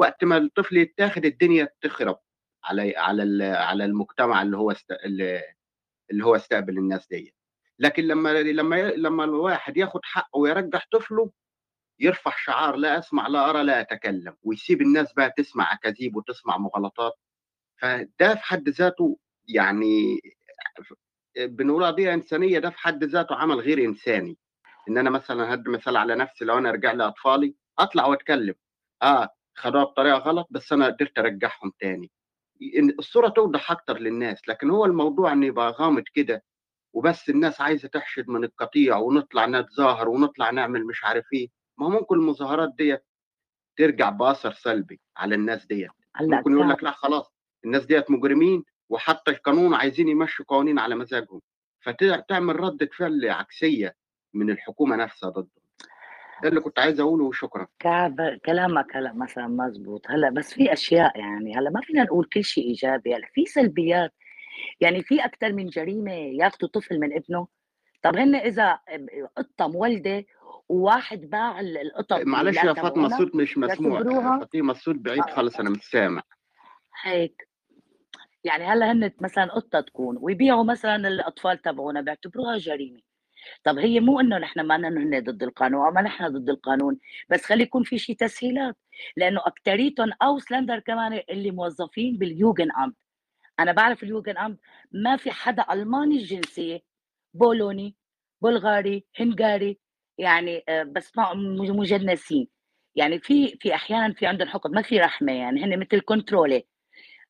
وقت ما الطفل يتاخد الدنيا تخرب على على على المجتمع اللي هو است... اللي هو استقبل الناس دي لكن لما لما لما الواحد ياخد حقه ويرجح طفله يرفع شعار لا أسمع لا أرى لا أتكلم ويسيب الناس بقى تسمع أكاذيب وتسمع مغالطات. فده في حد ذاته يعني بنقول قضيه إنسانية ده في حد ذاته عمل غير إنساني. إن أنا مثلا هدي مثال على نفسي لو أنا ارجع لأطفالي أطلع وأتكلم. آه خدوها بطريقة غلط بس أنا قدرت أرجعهم تاني. الصورة توضح أكتر للناس لكن هو الموضوع ان يبقى غامض كده وبس الناس عايزة تحشد من القطيع ونطلع نتظاهر ونطلع نعمل مش عارف إيه. ما ممكن المظاهرات ديت ترجع بأثر سلبي على الناس ديت. ممكن يقول لك لا خلاص الناس ديت مجرمين وحتى القانون عايزين يمشوا قوانين على مزاجهم. فتعمل ردة فعل عكسية من الحكومة نفسها ضدهم ده اللي كنت عايز أقوله وشكرا. كعب كلامك هلأ مثلا مزبوط هلأ بس في أشياء يعني هلأ ما فينا نقول كل شيء إيجابي. هلأ في سلبيات. يعني في أكثر من جريمة ياخذوا طفل من ابنه. طب هن إذا قطة مولدة وواحد باع القطط معلش يا فاطمة الصوت مش مسموع. فاطمة الصوت بعيد آه. خالص أنا مش سامع. هيك. يعني هلأ هن مثلا قطة تكون ويبيعوا مثلا الأطفال تبعونا بيعتبروها جريمة. طب هي مو إنه نحن ما هن ضد القانون أو ما نحن ضد القانون بس خلي يكون في شيء تسهيلات لأنه أكتريتهم Ausländer كمان اللي موظفين بال Jugendamt أنا بعرف ال Jugendamt ما في حدا ألماني الجنسيه بولوني بلغاري هنغاري يعني آه، بس مجنسين. يعني في في أحيانا في عندهم حقد ما في رحمة يعني هن مثل Kontrolle.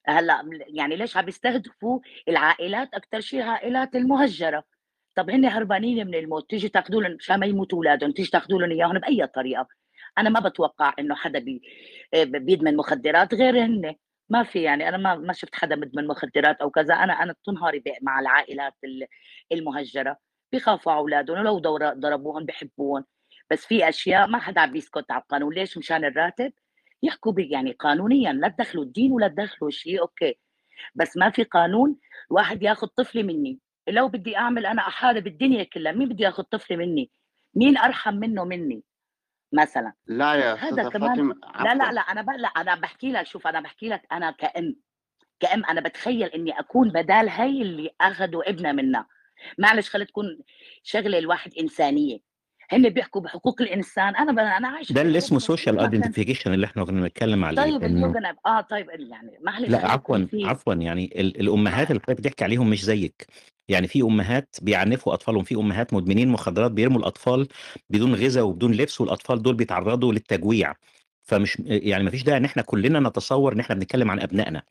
هلأ يعني ليش عم يستهدفوا العائلات أكثر شيء عائلات المهجرة. طب هن هربانين من الموت تيجي تاخذوا لهم مشان ما يموتوا أولادهم تيجي تاخذوا لهم إياهم بأي طريقة. أنا ما بتوقع إنه حدا بي آه، بيدمن مخدرات غير هن ما في يعني أنا ما ما شفت حدا مدمن مخدرات أو كذا. أنا أنا طول مع العائلات المهجرة. بيخافوا على أولادهم ولو ضربوهم بحبوهم. بس في أشياء ما حدا عم بيسكت على القانون. ليش؟ مشان الراتب. يحكوا يعني قانونيا لا تدخلوا الدين ولا تدخلوا شيء okay. بس ما في قانون واحد ياخذ طفلي مني. لو بدي أعمل أنا أحارب الدنيا كلها مين بده ياخذ طفلي مني؟ مين أرحم منه مني؟ مثلا. لا يا هذا كمان لا لا لا أنا لا أنا بحكي لك شوف أنا بحكي لك أنا كأم كأم أنا بتخيل إني أكون بدال هي اللي اخذوا ابنها منها. معلش خلي تكون شغلة الواحد إنسانية. هن بيحكوا بحقوق الإنسان. أنا أنا عايش ده اللي اسمه social identification اللي إحنا كنا بنتكلم عليه طيب إنه... آه طيب يعني معلش لا عفوا عفوا يعني الأمهات اللي حضرتك بتحكي عليهم مش زيك. يعني في أمهات بيعنفوا أطفالهم في أمهات مدمنين مخدرات بيرموا الأطفال بدون غذاء وبدون لبس والأطفال دول بيتعرضوا للتجويع. فمش يعني ما فيش داعي إن إحنا كلنا نتصور إن إحنا بنتكلم عن أبنائنا.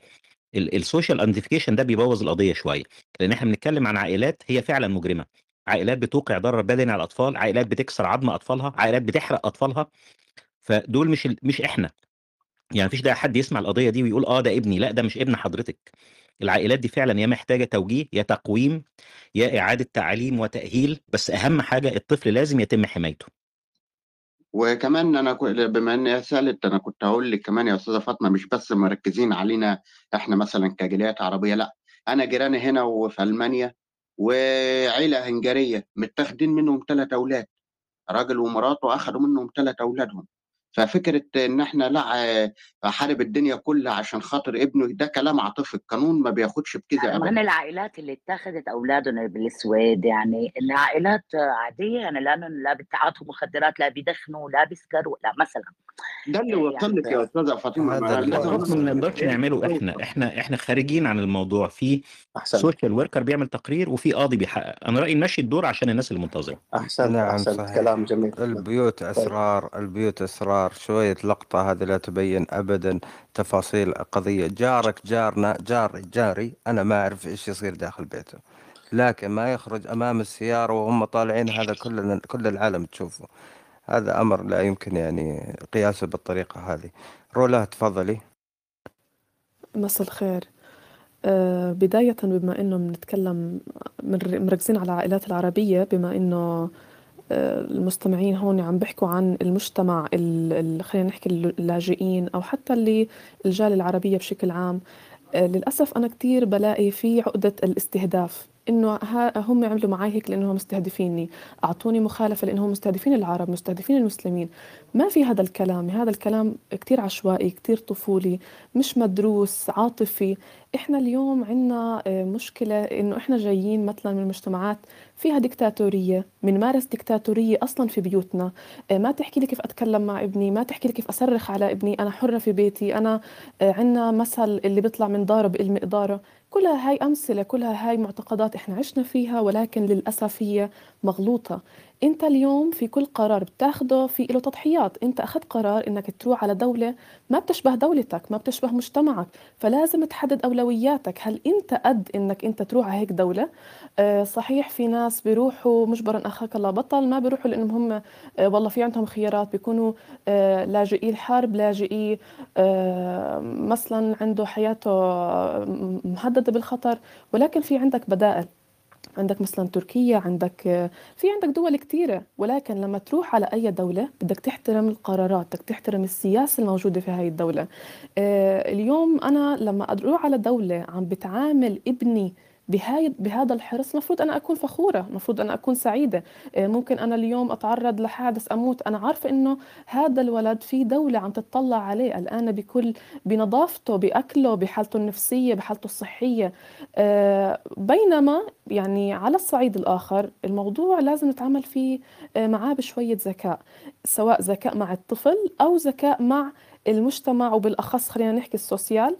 ال social identification ده بيبوظ القضية شوية لأن إحنا بنتكلم عن عائلات هي فعلا مجرمة. عائلات بتوقع ضرر بدني على الأطفال عائلات بتكسر عظم أطفالها عائلات بتحرق أطفالها. فدول مش مش إحنا. يعني مفيش داعي حد يسمع القضية دي ويقول آه ده ابني لأ ده مش ابن حضرتك. العائلات دي فعلا يا محتاجة توجيه يا تقويم يا إعادة تعليم وتأهيل بس أهم حاجة الطفل لازم يتم حمايته. وكمان أنا بما ان سألت أنا كنت هقول لك كمان يا أستاذة فاطمة مش بس مركزين علينا إحنا مثلا كجاليات عربية لأ أنا جيراني هنا وفي ألمانيا وعيلة هنجرية متاخدين منهم ثلاث أولاد راجل ومراته اخذوا منهم ثلاث أولادهم. ففكرة إن إحنا لا احارب الدنيا كلها عشان خاطر ابنه ده كلام عاطفي القانون ما بياخدش بكده يعني ابدا. العائلات اللي اتخذت أولادهم بالسويد يعني العائلات عادية يعني لا لا بتعاطوا مخدرات لا بيدخنوا لا بيسكروا لا مثلا. ده اللي وصل لك يا أستاذة فاطمة ما نقدرش نعمله إحنا إحنا إحنا خارجين عن الموضوع. في social worker بيعمل تقرير وفي قاضي بيحقق. أنا رأيي نمشي الدور عشان الناس اللي منتظره أحسن نعم أحسن. كلام جميل. البيوت أسرار البيوت أسرار. شوية لقطة هذه لا تبين أبدا تفاصيل قضية. جارك جارنا جاري جاري أنا ما أعرف إيش يصير داخل بيته لكن ما يخرج أمام السيارة وهم طالعين هذا كل كل العالم تشوفه. هذا أمر لا يمكن يعني قياسه بالطريقة هذه. رولا تفضلي. مساء الخير. أه بداية بما إنه بنتكلم مركزين على العائلات العربية بما إنه المستمعين هون عم بيحكوا عن المجتمع خلينا نحكي اللاجئين أو حتى اللي الجاليه العربية بشكل عام. آه، للأسف أنا كثير بلاقي في عقدة الاستهداف. إنه هم عملوا معي هيك لأنهم مستهدفيني. أعطوني مخالفة لأنهم مستهدفين العرب مستهدفين المسلمين. ما في هذا الكلام. هذا الكلام كتير عشوائي كتير طفولي مش مدروس عاطفي. إحنا اليوم عندنا آه، مشكلة إنه إحنا جايين مثلا من مجتمعات فيها ديكتاتوريه بنمارس ديكتاتوريه أصلا في بيوتنا. آه، ما تحكي لي كيف أتكلم مع ابني ما تحكي لي كيف أصرخ على ابني. أنا حرة في بيتي. أنا آه، عندنا مثل اللي بيطلع من داره بقل مقداره كلها هاي أمثلة كلها هاي معتقدات إحنا عشنا فيها ولكن للأسف هي مغلوطة. انت اليوم في كل قرار بتاخده في له تضحيات. انت أخذت قرار إنك تروح على دولة ما بتشبه دولتك ما بتشبه مجتمعك فلازم تحدد أولوياتك. هل انت قد إنك انت تروح على هيك دولة؟ آه صحيح في ناس بيروحوا مجبرا أخاك الله بطل ما بيروحوا لأنهم هم آه والله في عندهم خيارات. بيكونوا آه لاجئي الحرب لاجئي مثلا عنده حياته مهددة بالخطر. ولكن في عندك بدائل. عندك مثلا تركيا عندك في عندك دول كثيرة ولكن لما تروح على أي دولة بدك تحترم القرارات بدك تحترم السياسة الموجودة في هاي الدولة. آه، اليوم أنا لما أروح على دولة عم بتعامل ابني بهاي بهذا الحرص المفروض أنا أكون فخورة المفروض أنا أكون سعيدة. آه، ممكن أنا اليوم أتعرض لحادث أموت. أنا عارفة إنه هذا الولد في دولة عم تطلع عليه الآن بكل بنظافته بأكله بحالته النفسية بحالته الصحية. آه، بينما يعني على الصعيد الآخر الموضوع لازم نتعامل فيه آه، معاه بشوية ذكاء سواء ذكاء مع الطفل أو ذكاء مع المجتمع وبالأخص خلينا نحكي السوسيال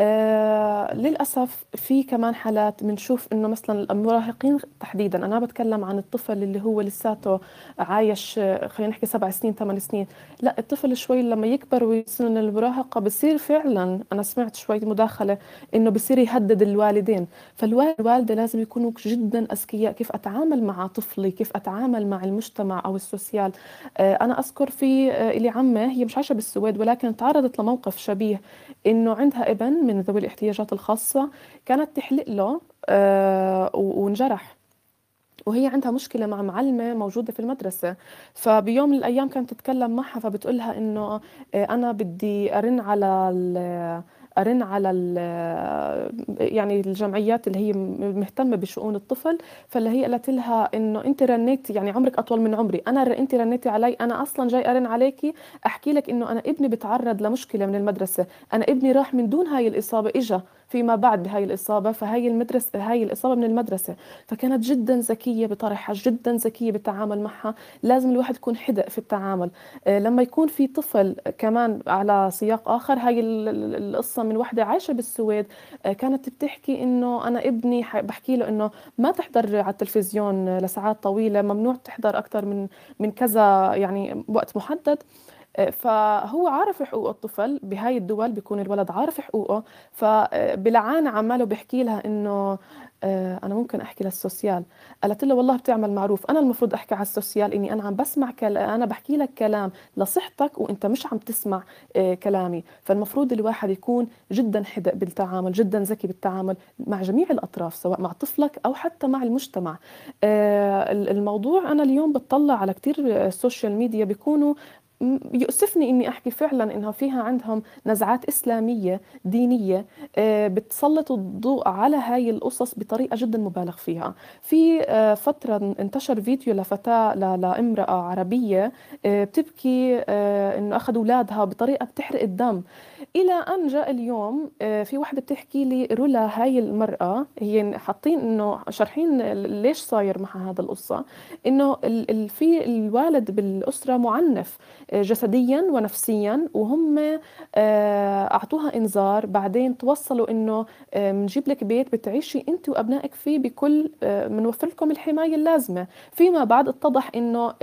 آه للأسف في كمان حالات بنشوف إنه مثلا المراهقين تحديدا أنا بتكلم عن الطفل اللي هو لساته عايش خلينا نحكي سبع سنين ثمان سنين. لا الطفل شوي لما يكبر ويصير المراهقة بصير فعلا أنا سمعت شوي مداخلة إنه بصير يهدد الوالدين. فالوالدة لازم يكونوا جدا أذكياء كيف أتعامل مع طفلي كيف أتعامل مع المجتمع أو السوسيال. آه أنا أذكر في آه اللي عمه هي مش عايشة بالسويد ولكن تعرضت لموقف شبيه إنه عندها ابن من ذوي الاحتياجات الخاصة كانت تحلق له آه وانجرح. وهي عندها مشكلة مع معلمة موجودة في المدرسة. فبيوم من الأيام كانت تتكلم معها فبتقول لها إنه آه، أنا بدي أرن على أرن على يعني الجمعيات اللي هي مهتمة بشؤون الطفل فاللي هي قالت لها إنه أنت رنيتي يعني عمرك أطول من عمري. أنا أنت رنيتي علي أنا أصلا جاي أرن عليكي أحكي لك إنه أنا ابني بتعرض لمشكلة من المدرسة. أنا ابني راح من دون هاي الإصابة إجا. فيما بعد بهاي الإصابة فهي المدرسة هاي الإصابة من المدرسة. فكانت جدا ذكية بطرحها جدا ذكية بالتعامل معها. لازم الواحد يكون حدق في التعامل. آه، لما يكون في طفل كمان على سياق آخر هاي القصة من وحدة عايشة بالسويد آه، كانت بتحكي إنه أنا ابني بحكي له إنه ما تحضر على التلفزيون لساعات طويلة ممنوع تحضر أكثر من من كذا يعني وقت محدد. فهو عارف حقوق الطفل بهاي الدول بيكون الولد عارف حقوقه فبلعانة عماله بيحكي لها إنه آه، أنا ممكن أحكي للسوسيال. قالت له والله بتعمل معروف أنا المفروض أحكي على السوسيال إني أنا عم بسمع كلام أنا بحكي لك كلام لصحتك وإنت مش عم تسمع آه، كلامي. فالمفروض الواحد يكون جدا حدق بالتعامل جدا ذكي بالتعامل مع جميع الأطراف سواء مع طفلك أو حتى مع المجتمع. آه، الموضوع أنا اليوم بتطلع على كثير ال social media بيكونوا يؤسفني إني أحكي فعلا إنها فيها عندهم نزعات إسلامية دينية آه، بتسلط الضوء على هاي القصص بطريقة جدا مبالغ فيها. في آه، فترة انتشر فيديو لفتاة لامرأة عربية آه، بتبكي إنه اخذوا أولادها بطريقة بتحرق الدم. إلى أن جاء اليوم في وحده بتحكي لي رولا هاي المرأة هي حاطين إنه شارحين ليش صاير معها هذا القصة إنه في الوالد بالأسرة معنف جسديا ونفسيا وهم آه، أعطوها إنذار بعدين توصلوا إنه بنجيب آه، لك بيت بتعيشي أنت وأبنائك فيه بكل بنوفر آه، لكم الحماية اللازمة. فيما بعد اتضح إنه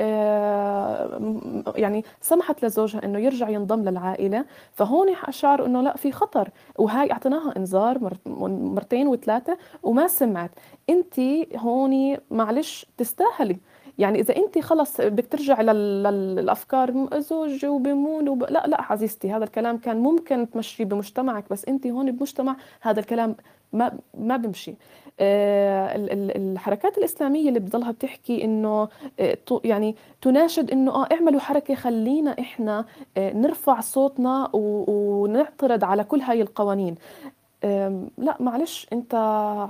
يعني سمحت لزوجها إنه يرجع ينضم للعائلة. فهون شعروا إنه لا في خطر. وهاي أعطيناها إنذار مرتين وثلاثة وما سمعت. أنت هون معلش تستاهلي. يعني إذا أنت خلص بدك ترجع للأفكار زوج وبمون وب... لا لا عزيزتي هذا الكلام كان ممكن تمشيه بمجتمعك بس أنت هون بمجتمع هذا الكلام ما ما بمشي. آه الحركات الإسلامية اللي بتضلها بتحكي إنه آه يعني تناشد إنه آه اعملوا حركة خلينا إحنا آه نرفع صوتنا ونعترض على كل هاي القوانين. لا معلش أنت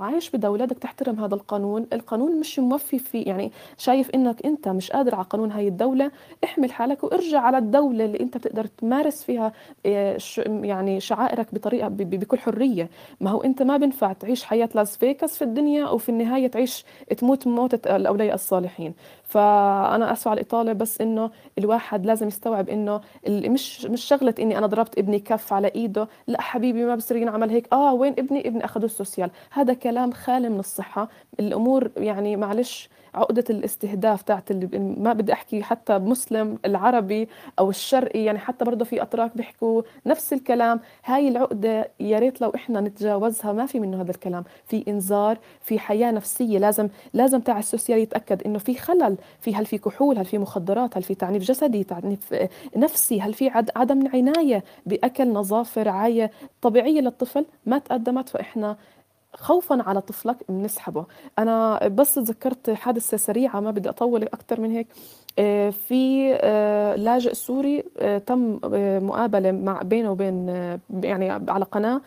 عايش بدولة بدك تحترم هذا القانون. القانون مش موفي فيه يعني شايف إنك أنت مش قادر على قانون هاي الدولة. احمل حالك وارجع على الدولة اللي أنت بتقدر تمارس فيها آه، يعني شعائرك بطريقة بكل حرية. ما هو أنت ما بينفع تعيش حياة لاس فيكاس في الدنيا وفي النهاية تعيش تموت موتة الأولياء الصالحين. فأنا أسفة على الإطالة بس إنه الواحد لازم يستوعب إنه مش مش شغلة إني أنا ضربت ابني كف على إيده. لا حبيبي ما بصير ينعمل هيك. آه وين ابني؟ ابني اخذوا السوسيال هذا كلام خالي من الصحة. الأمور يعني معلش عقدة الاستهداف تاعت ما بدي أحكي حتى مسلم العربي أو الشرقي يعني حتى برضه في أتراك بيحكوا نفس الكلام. هاي العقدة يا ريت لو إحنا نتجاوزها ما في منه هذا الكلام. في إنذار في حياة نفسية لازم لازم تاع السوسيال يتأكد إنه في خلل. في هل في كحول هل في مخدرات هل في تعنيف جسدي تعنيف نفسي هل في عدم عناية بأكل نظافة رعاية طبيعية للطفل ما تقدمت. فإحنا خوفا على طفلك بنسحبه. أنا بس تذكرت حادثة سريعة ما بدي أطول أكثر من هيك. آه، في آه، لاجئ سوري آه، تم مقابلة مع بينه وبين يعني على قناة.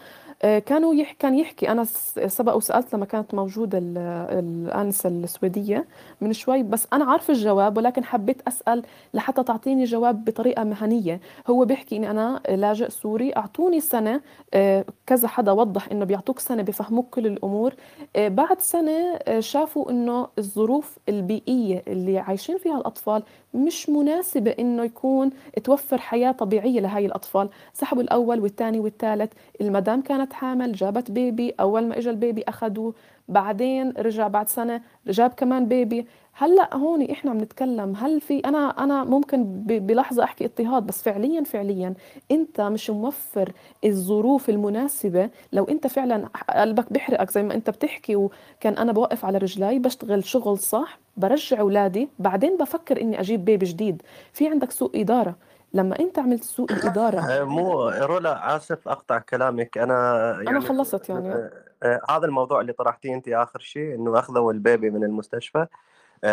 كانوا يح كان يحكي. أنا سبق وسألت لما كانت موجودة الآنسة السويدية من شوي بس أنا عارفة الجواب ولكن حبيت أسأل لحتى تعطيني جواب بطريقة مهنية. هو بيحكي إني أنا لاجئ سوري أعطوني سنة آه، كذا حدا وضح إنه بيعطوك سنة بفهموك كل الأمور. آه، بعد سنة شافوا إنه الظروف البيئية اللي عايشين فيها الأطفال مش مناسبة إنه يكون توفر حياة طبيعية لهاي الأطفال. سحبوا الأول والثاني والثالث. المدام كانت حامل جابت بيبي. أول ما إجا البيبي أخذوه بعدين رجع بعد سنة جاب كمان بيبي. هلأ هون إحنا عم نتكلم هل في أنا أنا ممكن بلحظة أحكي اضطهاد بس فعليا فعليا أنت مش موفر الظروف المناسبة. لو أنت فعلا قلبك بيحرقك زي ما أنت بتحكي وكان أنا بوقف على رجلي بشتغل شغل صح برجع أولادي بعدين بفكر إني أجيب بيبي جديد. في عندك سوء إدارة. لما انت عملت سوء الإدارة. آه، مو رولا آسف أقطع كلامك. أنا يعني أنا خلصت يعني. آه، آه، هذا الموضوع اللي طرحتيه أنت آخر شيء إنه أخذوا البيبي من المستشفى.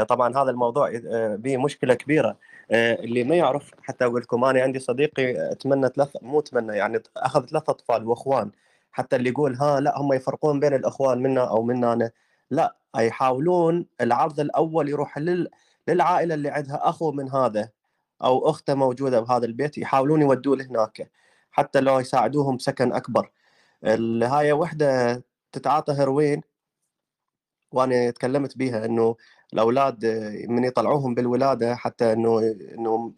طبعا هذا الموضوع به مشكلة كبيرة. اللي ما يعرف حتى أقول لكم أنا عندي صديقي اتمنى ثلاث مو اتمنى يعني أخذ ثلاث أطفال وأخوان. حتى اللي يقول ها لا هم يفرقون بين الأخوان منا أو منا أنا. لا يحاولون العرض الأول يروح لل للعائلة اللي عندها أخو من هذا. أو أخته موجودة بهذا البيت يحاولون يودوه لهناك حتى لو يساعدوهم بسكن أكبر. هاي وحدة تتعاطى هيروين وأنا تكلمت بيها إنه الأولاد من يطلعوهم بالولادة حتى إنه إنه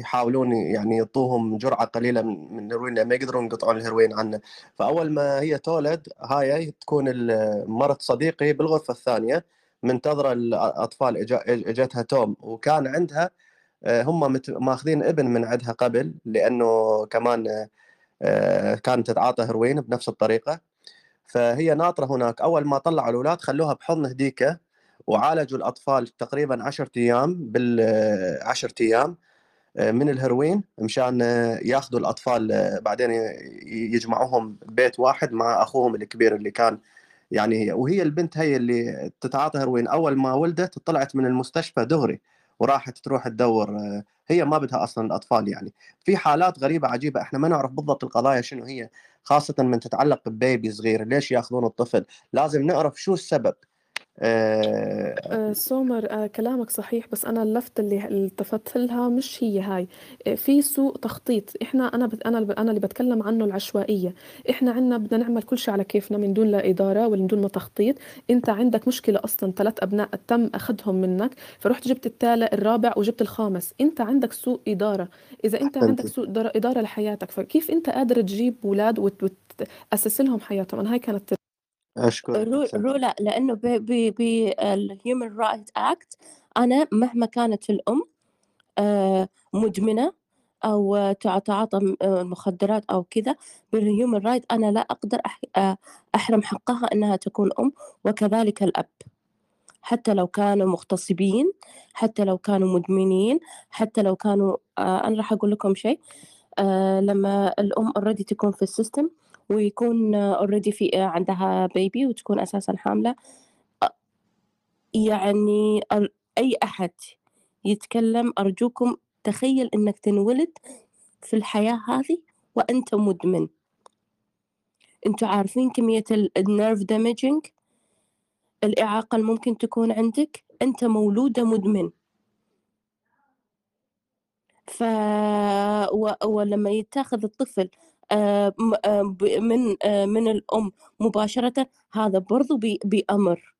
يحاولون يعني يعطوهم جرعة قليلة من الهيروين ما يقدرون يقطعون الهيروين عنه. فأول ما هي تولد هاي تكون مرت صديقي بالغرفة الثانية منتظرة الاطفال اجتها توم. وكان عندها هم ماخذين ابن من عندها قبل لأنه كمان آه، كانت تتعاطى هيروين بنفس الطريقة. فهي ناطرة هناك. أول ما طلعوا الأولاد خلوها بحضن هديكه وعالجوا الأطفال تقريبا 10 أيام بال 10 أيام آه، من الهيروين مشان ياخذوا الأطفال بعدين يجمعوهم بيت واحد مع أخوهم الكبير اللي كان يعني وهي البنت هي اللي تتعاطى هيروين أول ما ولدت طلعت من المستشفى دغري. وراحت تروح تدور هي ما بدها أصلا الأطفال يعني. في حالات غريبة عجيبة إحنا ما نعرف بالضبط القضايا شنو هي خاصة من تتعلق ببيبي صغير ليش يأخذون الطفل؟ لازم نعرف شو السبب. آه، آه، سومر آه، كلامك صحيح بس أنا اللفت اللي التفت لها مش هي هاي. في سوء تخطيط. إحنا أنا أنا أنا اللي بتكلم عنه العشوائية. إحنا عنا بدنا نعمل كل شيء على كيفنا من دون لا إدارة ولا من دون ما تخطيط. أنت عندك مشكلة أصلا ثلاث أبناء تم أخذهم منك فرحت جبت الثالث الرابع وجبت الخامس. أنت عندك سوء إدارة. إذا أنت عندك سوء إدارة لحياتك فكيف أنت قادر تجيب أولاد وتأسس لهم حياتهم؟ أنا هاي كانت أشكرك رولا لأنه بال human right act أنا مهما كانت الأم آه، مدمنة أو تتعاطى آه، مخدرات أو كذا بال human right أنا لا أقدر آه، أحرم حقها أنها تكون أم وكذلك الأب. حتى لو كانوا مغتصبين حتى لو كانوا مدمنين حتى لو كانوا أنا راح أقول لكم شيء لما الأم already تكون في ال system ويكون already في عندها baby وتكون أساسا حاملة. يعني أي أحد يتكلم أرجوكم تخيل إنك تنولد في الحياة هذه وأنت مدمن. أنتوا عارفين كمية النيرف دامجينج الإعاقة اللي ممكن تكون عندك؟ أنت مولودة مدمن. ف و... ولما يتاخذ الطفل من آه، من الأم مباشرة هذا برضو بأمر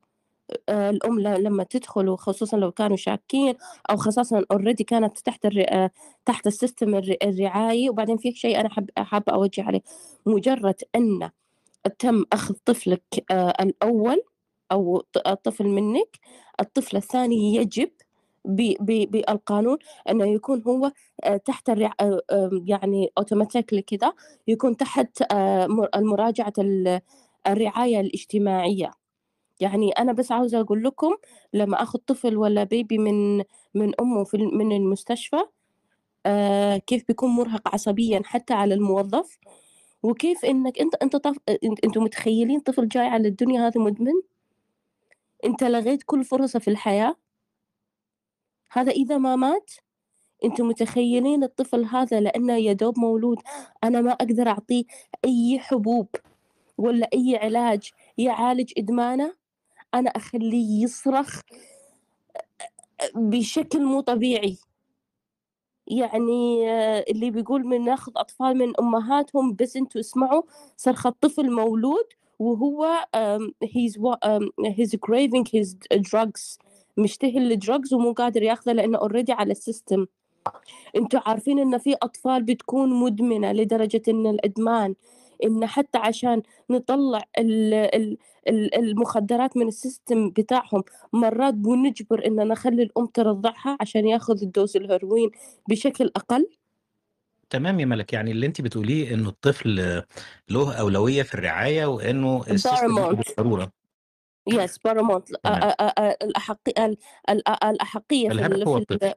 آه، الأم لما تدخل وخصوصا لو كانوا شاكين أو خصوصا already كانت تحت. آه، تحت ال system الر- الرعايي وبعدين في شيء أنا حاب حابة أوجه عليه مجرد أن تم أخذ طفلك آه، الأول أو الطفل منك الطفل الثاني يجب بالقانون أنه يكون هو آه، تحت الرع... آه، يعني automatically كذا يكون تحت آه، مر- المراجعة ال- الرعاية الاجتماعية. يعني أنا بس عاوزة أقول لكم لما أخذ طفل ولا بيبي من من أمه في من المستشفى كيف بيكون مرهق عصبيا حتى على الموظف وكيف إنك أنت أنت طف... انت أنتوا متخيلين طفل جاي على الدنيا هذا مدمن؟ أنت لغيت كل فرصة في الحياة. هذا إذا ما مات؟ أنتوا متخيلين الطفل هذا لأنه يدوب مولود. أنا ما أقدر أعطيه أي حبوب ولا أي علاج. يعالج إدمانه؟ أنا أخليه يصرخ بشكل مو طبيعي. يعني آه، اللي بيقول من ناخذ أطفال من أمهاتهم بس أنتوا اسمعوا صرخة طفل مولود وهو um, he's, um, he's craving his drugs. مشتهي ال drugs ومو قادر ياخذه لأنه already على ال system. أنتوا عارفين إن في أطفال بتكون مدمنة لدرجة إن الإدمان إن حتى عشان نطلع ال ال ال- المخدرات من ال system بتاعهم مرات بنجبر إن نخلي الأم ترضعها عشان ياخذ ال dose الهيروين بشكل أقل؟ تمام يا ملك يعني اللي انت بتقوليه إنه الطفل له أولوية في الرعاية وإنه ال system بالضروره يس بارامونت تمام. الأحقية الأحقية في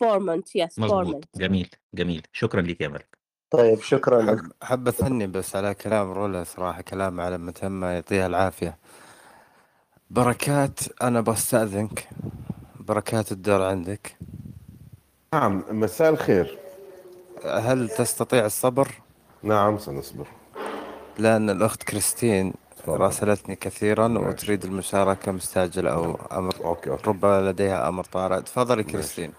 بارامونت يس بارامونت جميل جميل. شكرا ليك يا ملك. طيب شكرا. لك حب أثني بس على كلام رولا صراحة كلام على متهمة يعطيها العافية. بركات أنا بستأذنك. بركات الدور عندك. نعم مساء الخير. هل تستطيع الصبر؟ نعم سنصبر. لأن الأخت كريستين راسلتني كثيرا ماشي. وتريد المشاركة مستعجلة أو أمر okay okay. ربما لديها أمر طارئ. تفضلي ماشي. كريستين.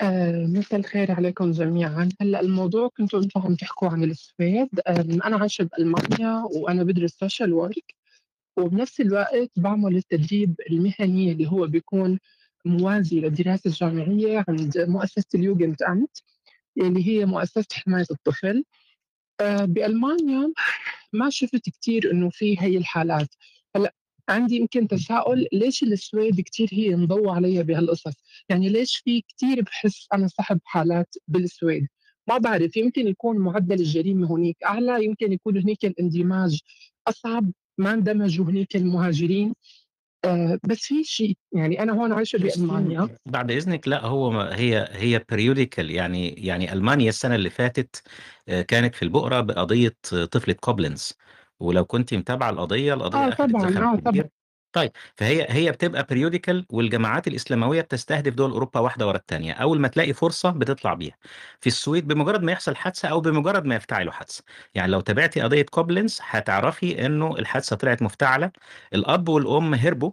آه، مساء الخير عليكم جميعا. هلأ الموضوع كنتوا أنتم عم تحكوا عن السويد. آم، أنا عايشة بألمانيا وأنا بدرس social work وبنفس الوقت بعمل التدريب المهني اللي هو بيكون موازي للدراسة الجامعية عند مؤسسة ال Jugendamt اللي هي مؤسسة حماية الطفل. آه، بألمانيا ما شفت كتير إنه في هي الحالات. هلأ عندي يمكن تساؤل ليش السويد كتير هي مضوى عليها بهالقصص؟ يعني ليش في كتير بحس أنا صاحب حالات بالسويد؟ ما بعرف يمكن يكون معدل الجريمة هناك أعلى يمكن يكون هناك الاندماج. أصعب ما اندمجوا هناك المهاجرين. آه بس في شيء يعني أنا هون عايشة كريستين بألمانيا. بعد إذنك لا هو ما هي هي periodical يعني يعني ألمانيا السنة اللي فاتت آه، كانت في البؤرة بقضية آه، طفلة كوبلنز ولو كنت متابعة القضية القضية اخذت طبعا زخم آه طبعا. كبير طيب فهي هي بتبقى periodical والجماعات الإسلاموية بتستهدف دول أوروبا واحدة ورا الثانية أول ما تلاقي فرصة بتطلع بيها. في السويد بمجرد ما يحصل حادثة أو بمجرد ما يفتعلوا حادثة. يعني لو تابعتي قضية كوبلنز هتعرفي إنه الحادثة طلعت مفتعلة. الأب والأم هربوا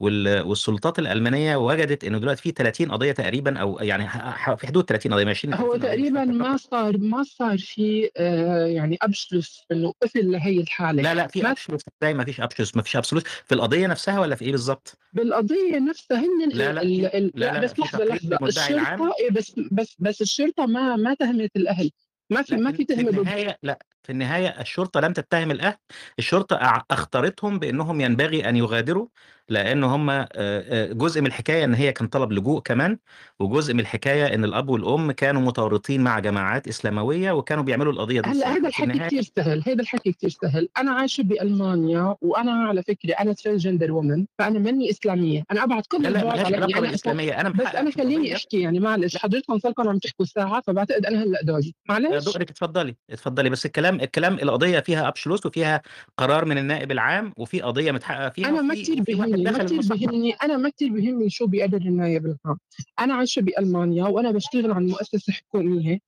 والسلطات الألمانية وجدت إنه دلوقتي في 30 قضية تقريبا أو يعني في حدود 30 قضية 20 هو 30 قضية مش تقريبا ما صار ما صار في آه يعني أبشلس إنه قفل لهي الحالة. لا لا في ابشلوس إزاي ما فيش ابشلوس ما فيش ابسولوت في القضية نفسها ولا في إيه بالظبط؟ بالقضية نفسها هن لا لا ال في ال لا لا لا بس للمدعي العام الشرطة إيه بس بس بس الشرطة ما ما تهمت الأهل. ما في ما في في في النهاية لا في النهاية الشرطة لم تتهم الأهل الشرطة اختارتهم بأنهم ينبغي أن يغادروا لأن هم آه، آه، جزء من الحكاية إن هي كان طلب لجوء كمان وجزء من الحكاية إن الأب والأم كانوا متورطين مع جماعات إسلاموية وكانوا بيعملوا القضية ضد هلأ هذا الحكي كثير سهل هذا الحكي كثير سهل. أنا عايشة بألمانيا وأنا على فكرة أنا ترانس جندر وومن فأنا مني إسلامية. أنا أبعد كل لا لا علاقة اسلام بالإسلامية. أنا بس أنا خليني أحكي يعني معلش حضرتكم صاركم عم تحكوا ساعه فبعتقد أنا هلأ دوري آه، معلش دقرك اتفضلي اتفضلي بس الكلام الكلام القضية فيها أبشلوس وفيها قرار من النائب العام وفي قضية متحقق فيها أنا ما وفي بهمني ما كثير بهمني أنا ما كثير بهمني شو بيقرر النائب العام أنا عايشة بألمانيا وأنا بشتغل عن مؤسسة حكومية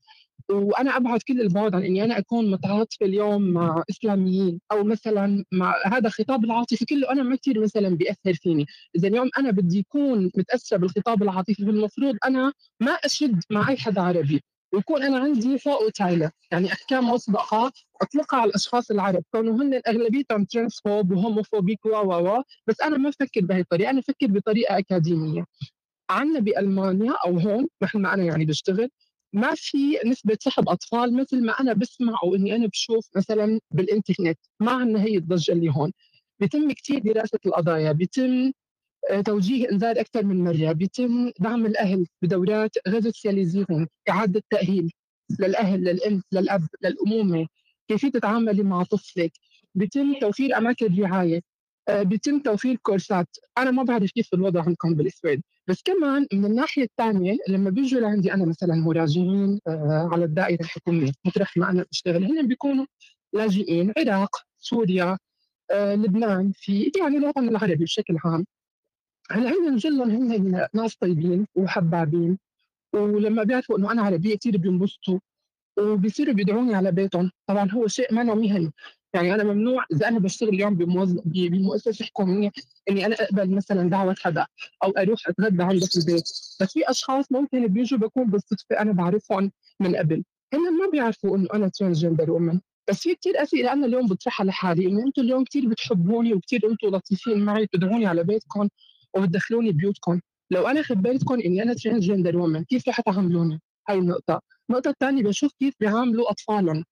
وأنا أبعد كل البعد عن إني أنا أكون متعاطفة اليوم مع إسلاميين أو مثلا مع هذا الخطاب العاطفي كله أنا ما كثير مثلا بيأثر فيني، إذا اليوم أنا بدي اكون متأثرة بالخطاب العاطفي المفروض أنا ما أشد مع أي حدا عربي، ويكون أنا عندي فوق وتايلة يعني أحكام مسبقة أطلقها على الأشخاص العرب. كونوا هن اغلبيتهم ترانسفوب وهوموفوبيك و و بس أنا ما بفكر بهي الطريقة. أنا بفكر بطريقة أكاديمية. عندنا بألمانيا أو هون مثل ما أنا يعني بشتغل ما في نسبة سحب أطفال مثل ما أنا بسمع أو إني أنا بشوف مثلا بالإنترنت. ما عندنا هي الضجة اللي هون. بيتم كثير دراسة القضايا. بيتم توجيه إنذار أكثر من مرة. بيتم دعم الأهل بدورات غيرسياليزيهم إعادة تأهيل للأهل للأم للأب للأمومة. كيفية تتعاملي مع طفلك. بيتم توفير أماكن رعاية. آه، بيتم توفير كورسات. أنا ما بعرف كيف الوضع عندكم بالسويد بس كمان من الناحية الثانية لما بيجوا لعندي أنا مثلا مراجعين آه، على الدائرة الحكومية مطرح ما أنا بشتغل هن بيكونوا لاجئين. عراق سوريا لبنان في يعني الوطن العربي بشكل عام. هلأ هن جلهم هن ناس طيبين وحبابين ولما بيعرفوا إنه أنا عربيه كثير بينبسطوا وبيصيروا بيدعوني على بيتهم. طبعا هو شيء ما مهني يعني أنا ممنوع إذا أنا بشتغل اليوم بمؤسسة حكومية إني أنا أقبل مثلا دعوة حدا أو أروح أتغدى عنده في البيت. بس في أشخاص ممكن بيجوا بكون بالصدفة أنا بعرفهم من قبل. هن ما بيعرفوا إنه أنا ترانس جندر ومن بس في كثير اسئله أنا اليوم بطرحها لحالي إنه أنتم اليوم كثير بتحبوني وكثير أنتم لطيفين معي بتدعوني على بيتكم. وبتدخلوني بيوتكم. لو أنا خبرتكم إني أنا transgender woman كيف رح تعاملوني هاي النقطة؟ النقطة الثانية بشوف كيف بيعاملوا أطفالهم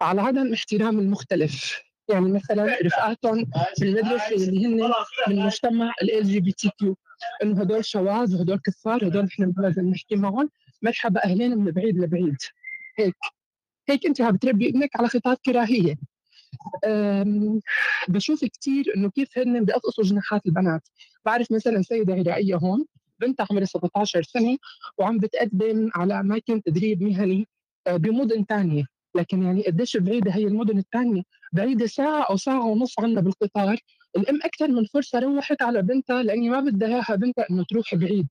على عدم احترام المختلف. يعني مثلا رفقاتهم في المدرسة اللي هن من مجتمع ال جي بي تي كيو. إنه هدول شواذ وهدول كفار هدول نحن لازم نحكي معهم. مرحبا أهلين من بعيد لبعيد. هيك. هيك أنت عم بتربي ابنك على خطاب كراهية. بشوف كثير إنه كيف هن بيقصقصوا جناحات البنات. بعرف مثلا سيدة عراقيه هون بنتها عمرها 17 سنة وعم بتقدم على اماكن تدريب مهني آه، بمدن ثانية لكن يعني قديش بعيدة هي المدن الثانية بعيدة ساعة أو ساعة ونص عنا بالقطار. الأم أكثر من فرصة روحت على بنتها لأني ما بدها إياها بنتها إنه تروح بعيد.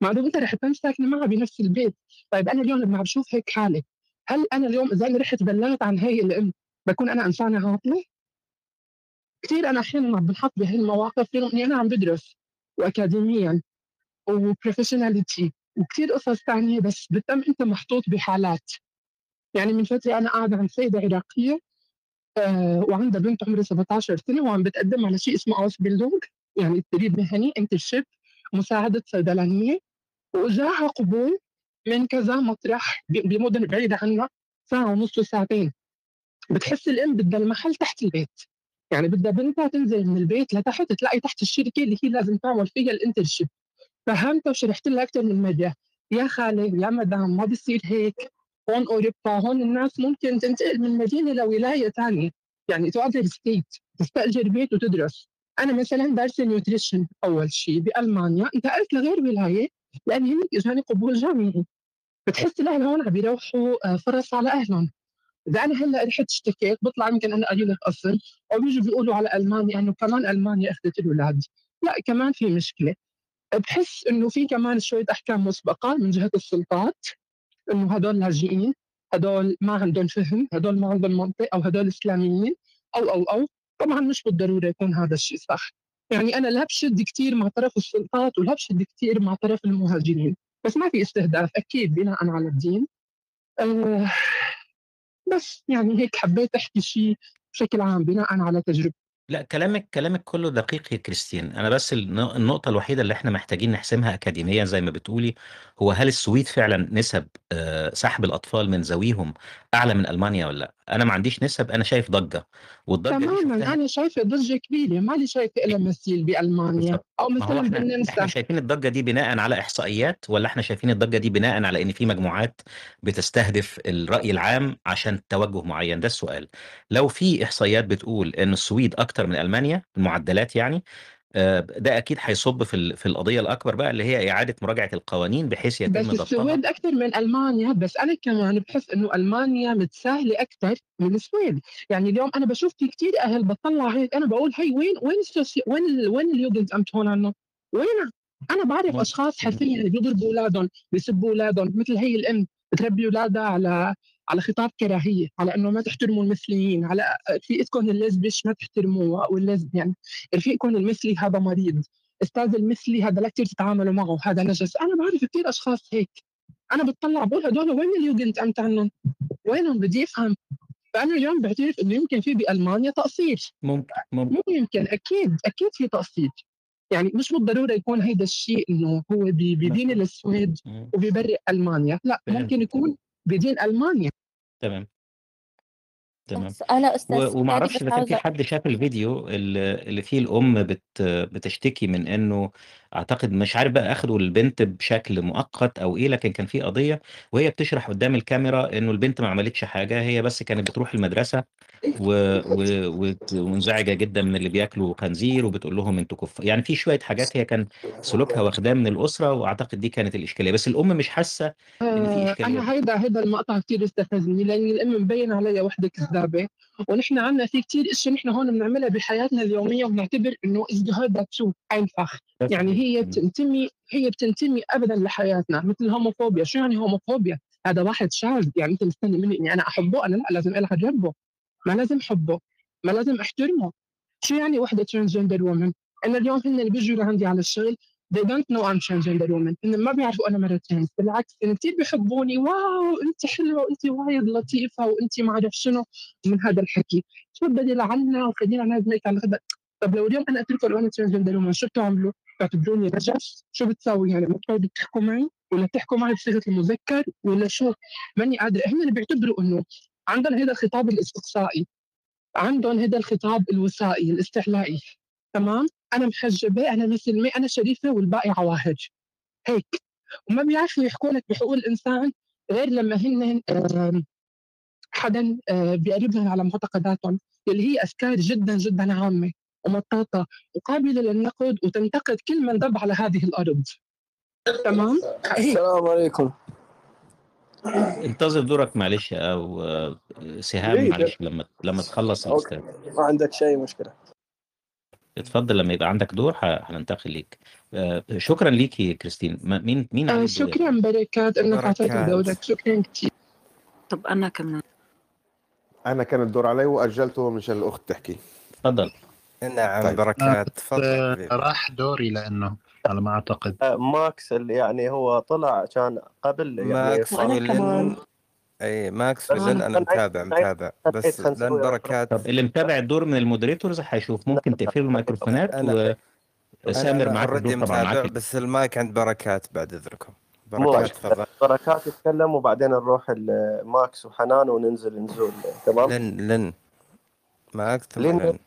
مع انه بنتها رح تكون ساكنه معها بنفس البيت. طيب أنا اليوم لما عم بشوف هيك حالة هل أنا اليوم إذا أنا رحت بلغت عن هي الأم بكون أنا إنسانة عاطله كثير أنا أحيانا بنحط بهي المواقف رغم اني أنا عم بدرس واكاديميا و professionality وكثير قصص ثانية بس بتم أنت محطوط بحالات. يعني من فترة أنا قاعدة عند سيدة عراقية آه وعندها بنت عمرها 17 سنة وعم بتقدم على شيء اسمه Ausbildung يعني تدريب مهني internship مساعدة صيدلانية. وجاها قبول من كذا مطرح بمدن بعيدة عنا ساعة ونص وساعتين بتحس الام بدها المحل تحت البيت. يعني بدها بنتها تنزل من البيت لتحت تلاقي تحت الشركة اللي هي لازم تعمل فيها ال internship فهمتها وشرحت لها أكثر من مرة. يا خالي يا مدام ما بصير هيك؟ هون أوروبا هون الناس ممكن تنتقل من مدينة لولاية ثانية يعني to other state تستأجر بيت وتدرس. أنا مثلا دارسه nutrition أول شيء بألمانيا. انتقلت لغير ولاية لأن هناك إجاني قبول جامعي. بتحس الأهل هون عم بيروحوا آه، فرص على أهلهم. إذا أنا هلأ رحت اشتكيت بطلع يمكن أنا قليله اصل أو بيجوا بيقولوا على ألمانيا إنه كمان ألمانيا أخذت الاولاد لا كمان في مشكلة. بحس إنه في كمان شوية أحكام مسبقة من جهة السلطات إنه هدول لاجئين هدول ما عندهم فهم هدول ما عندهم منطق أو هدول إسلاميين أو أو أو. طبعا مش بالضرورة يكون هذا الشيء صح. يعني أنا لا بشد كثير مع طرف السلطات ولا بشد كثير مع طرف المهاجرين. بس ما في استهداف أكيد بناء على الدين. أه بس يعني هيك حبيت أحكي شيء بشكل عام بناء على تجربتي لأ كلامِك كلامِك كلّه دقيق يا كريستين، أنا بس الن النقطة الوحيدة اللي إحنا محتاجين نحسمها أكاديميًا زي ما بتقولي، هو هل السويد فعلًا نسب آآ سحب الأطفال من ذويهم أعلى من ألمانيا والّا لأ؟ أنا ما عنديش نسب، أنا شايف ضجة، والضجة دي تمامًا، شُفتها أنا شايفة ضجة كبيرة، مالي شايفة إلها مثيل بألمانيا بالضبط، أو ما هو مثلًا إحنا إحنا بالنمسا. شايفين الضجة دي بناءً على إحصائيات والّا إحنا شايفين الضجة دي بناءً على إن في مجموعات بتستهدف الرأي العام عشان توجُّه معيّن؟ ده السؤال. لو في إحصائيات بتقول إن السويد أكتر من ألمانيا، المعدلات يعني، ده أكيد هيصُب في في القضية الأكبر بقى اللي هي إعادة مراجعة القوانين بحيث يتم بس ضبطها السويد أكتر من ألمانيا، بس أنا كمان باحس إنه ألمانيا متساهلة أكتر من السويد، يعني اليوم أنا باشوف في كتير أهل باطلّع هيك أنا باقول هي وين وين السوسي وين وين الjugendamt هون عنا؟ وينها؟ أنا باعرف مض أشخاص اهم. حرفيًا بيضربوا أولادهم، بيسبّوا أولادهم، مثل هي الأم بتربي أولادها على على خطاب كراهية على إنه ما تحترموا المثليين على رفيقكم الليزبيش ما تحترموه؟ والليزبيان رفيقكم المثلي هذا مريض. أستاذ المثلي هذا لا كثير تتعاملوا معه هذا نجس. أنا بعرف كثير أشخاص هيك. أنا بتطلع بقول هدول وين اليوجنت امت عنهم؟ وينهم بدي افهم فأنا اليوم بعترف إنه يمكن في بألمانيا تقصير. ممكن ممكن. مو يمكن أكيد أكيد في تقصير. يعني مش بالضرورة يكون هيدا الشيء إنه هو بدين. السويد مم. وبيبرئ ألمانيا. لا. ممكن يكون بدين ألمانيا. تمام. تمام. أستاذ و- وما أعرفش إذا كان في حد شاف الفيديو اللي اللي فيه الأم بت بتشتكي من إنه أعتقد مش عارف بقى اخدوا البنت بشكل مؤقت أو إيه لكن كان في قضية وهي بتشرح قدام الكاميرا إنه البنت ما عملتش حاجة هي بس كانت بتروح المدرسة و... و... وت- ومنزعجه جدا من اللي بياكلوا خنزير وبتقول لهم أنتوا كف يعني في شوية حاجات هي كان سلوكها واخداه من الأسرة وأعتقد دي كانت الإشكالية. بس الأم مش حاسة إن في آه، إشكالية. أنا هيدا هيدا المقطع كثير استفزني لأن الأم مبين عليها وحدة كذابة ونحن عندنا في كثير اشياء نحن هون بنعملها بحياتنا اليومية وبنعتبر إنه اجتهاد شو؟ عين يعني هي مم. بتنتمي هي بتنتمي ابدا لحياتنا مثل ال homophobia. شو يعني homophobia؟ هذا واحد شاذ يعني أنت مستني مني إني أنا أحبه؟ أنا لا لازم العب جنبه. ما لازم احبه ما لازم أحترمه. شو يعني وحدة transgender woman أنا اليوم هن اللي بيجوا لعندي على الشغل they don't know I'm transgender woman. إن ما بيعرفوا أنا مرة trans بالعكس إن كثير بيحبوني. wow أنت حلوة وأنت وايد لطيفة وأنت ما أعرف شنو. من هذا الحكي. شو بدي لعنا وخلينا نازلك على هذا. طب لو اليوم أنا قلت لكم أنا transgender woman شو بتعملوا؟ بتعتبروني نجس؟ شو بتسوي يعني؟ بتقعدوا تحكوا معي ولا بتحكوا معي بصيغة المذكر ولا شو؟ ماني قادرة هم اللي بيعتبروا إنه عندهم هذا الخطاب الإقصائي عندهم هذا الخطاب الوثائي الاستعلائي تمام؟ أنا محجبة أنا مسلمة أنا شريفة والباقي عواهر هيك وما بيعرفوا يحكوا لك بحقوق الانسان غير لما هن حدا آه، بيقربهم على معتقداتهم اللي هي أفكار جدا جدا عامة ومطاطة وقابله للنقد وتنتقد كل من دب على هذه الأرض. تمام؟ السلام عليكم. انتظر دورك معلش أو سهام؟ معلش لما لما تخلص okay. الأستاذ. ما عندك شيء مشكلة. اتفضل لما يبقى عندك دور هننتقل ليك. آه، شكرا ليكي كريستين. ما- مين مين آه، شكرا بركات. انك اعطيتني بركات دورك. شكرا كثير طب أنا كمان. أنا كان الدور علي وأجلته مشان الأخت تحكي. اتفضل نعم طيب. بركات. تفضل آه، راح دوري لأنه على ما أعتقد. آه، ماكس اللي يعني هو طلع كان قبل يعني ماكس ولن كمان. أي ماكس بس ولن أنا نعيد متابع نعيد متابع. بس لأن بركات. طب اللي متابع الدور من المودريتورز هيشوف ممكن تقفلوا الميكروفونات أنا وسامر اوريدي الدور طبعا متابع بس المايك عند بركات بعد إذنكم. بركات تفضل. بركات يتكلم وبعدين نروح ماكس وحنان وننزل نزول. تمام؟ لن لن. ماكس لين لن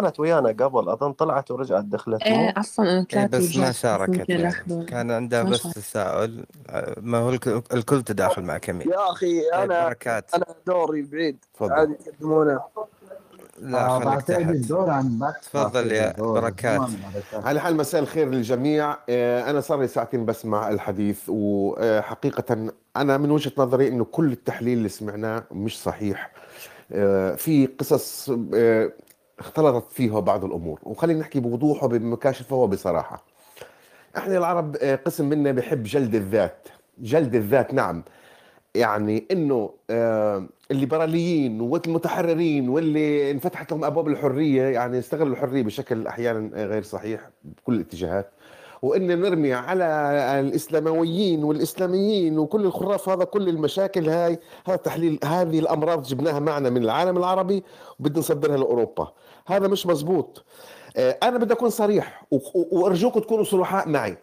كانت ويانا قبل أظن طلعت ورجعت دخلت مو؟ إيه أصلا أنا اي طلعت بس ما شاركت يعني كان عندها ما بس تساؤل. آه، ما هو الكل, الكل تداخل مع كمية يا أخي طيب أنا بركات. أنا دوري بعيد. تفضل. عادي يقدمونه لا آه، خليك تحت. تفضل يا بركات. على حال مساء الخير للجميع. آه، أنا صار لي ساعتين بسمع الحديث وحقيقة أنا من وجهة نظري إنه كل التحليل اللي سمعناه مش صحيح. آه، في قصص آه، اختلطت فيها بعض الأمور. وخلينا نحكي بوضوح وبمكاشفة وبصراحة. إحنا العرب آه، قسم منا بحب جلد الذات. جلد الذات نعم. يعني إنه آه، الليبراليين والمتحررين واللي انفتحت لهم أبواب الحرية يعني استغلوا الحرية بشكل أحيانا غير صحيح بكل الاتجاهات. وإن نرمي على الإسلامويين والإسلاميين وكل الخراف هذا كل المشاكل هاي هذا تحليل هذه الأمراض جبناها معنا من العالم العربي وبدنا نصدرها لأوروبا. هذا مش مزبوط آه، أنا بدي أكون صريح وأرجوكم تكونوا صرحاء معي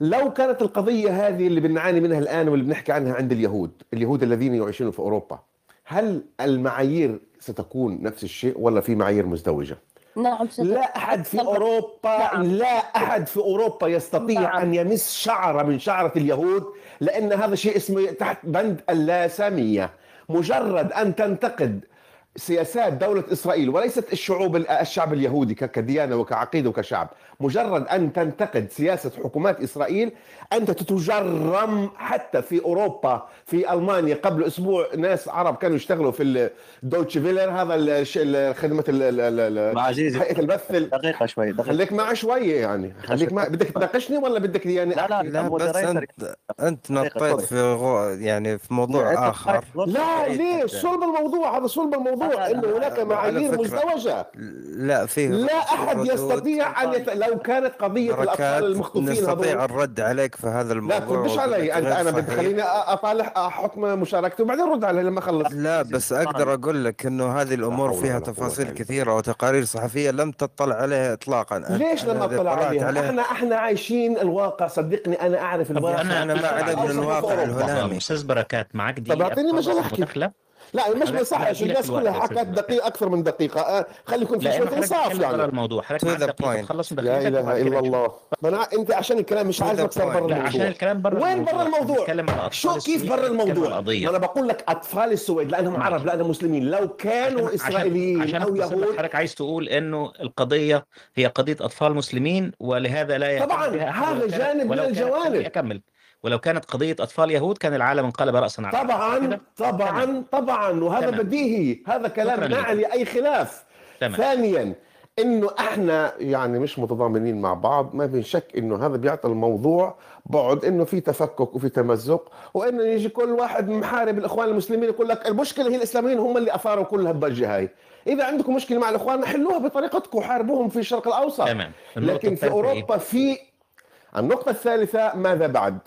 لو كانت القضية هذه اللي بنعاني منها الآن واللي بنحكي عنها عند اليهود اليهود الذين يعيشون في أوروبا هل المعايير ستكون نفس الشيء ولا في معايير مزدوجة نعم لا أحد في. أوروبا نعم. لا أحد في أوروبا يستطيع نعم. أن يمس شعرة من شعرة اليهود لأن هذا شيء اسمه تحت بند اللاسامية مجرد أن تنتقد سياسات دولة إسرائيل وليست الشعوب الشعب اليهودي كديانة وكعقيدة وكشعب. مجرد أن تنتقد سياسة حكومات إسرائيل أنت تجرم حتى في أوروبا في ألمانيا. قبل أسبوع ناس عرب كانوا يشتغلوا في الدوتش فيلر هذا خدمة هيئة البث دقيقة شوي دقيقة. خليك معي شوية يعني. خليك معي بدك تناقشني ولا بدك يعني لا لا, لا بس أنت, أنت نطيت في غو... يعني في موضوع آخر. لا ليش؟ صلب الموضوع. هذا صلب الموضوع. إنه هناك معايير مزدوجة. لا فيه لا أحد يستطيع أن يت... لو كانت قضية الأطفال المخطوفين نستطيع الرد عليك في هذا الموضوع لا تردش علي. انت أنا بتخليني اطالع حكم مشاركتي وبعدين رد علي لما اخلص لا بس أقدر أقول لك إنه هذه الأمور فيها تفاصيل كثيرة وتقارير صحفية لم تطلع عليها اطلاقا. ليش لم اطلع عليها؟ عليها؟ إحنا إحنا عايشين الواقع. صدقني أنا أعرف الواقع. أنا ما علم من الواقع الهلامي. أستاذ بركات معك دي طب أعطيني مجال احكي لا مش بصحش الناس كلها حكت دقيقة أكثر من دقيقة. آه خلي يكون في شوية إنصاف يعني. الموضوع. خلص لا إله إلا الله. أنا أنت عشان الكلام مش عايزك تصير برا الموضوع. عشان الكلام برا وين برا الموضوع؟ شو كيف برا الموضوع؟ أنا بقول لك أطفال السويد لأنهم عرب لأنهم مسلمين. لو كانوا إسرائيليين عشان أو يهود حضرتك عايز تقول إنه القضية هي قضية أطفال مسلمين ولهذا لا طبعا هذا جانب من الجوانب. أكمل. ولو كانت قضية أطفال يهود كان العالم انقلب رأسا على طبعا طبعا طبعا. وهذا تمام. بديهي. هذا كلام ما عليه أي خلاف. تمام. ثانيا إنه إحنا يعني مش متضامنين مع بعض. ما في شك إنه هذا بيعطي الموضوع بعد إنه في تفكك وفي تمزق وإنه يجي كل واحد محارب الإخوان المسلمين يقول لك المشكلة هي الإسلاميين هم اللي أثاروا كل هالضجه هاي. إذا عندكم مشكلة مع الإخوان حلوها بطريقتكم حاربوهم في الشرق الأوسط. تمام. لكن في أوروبا إيه؟ في النقطة الثالثة ماذا بعد؟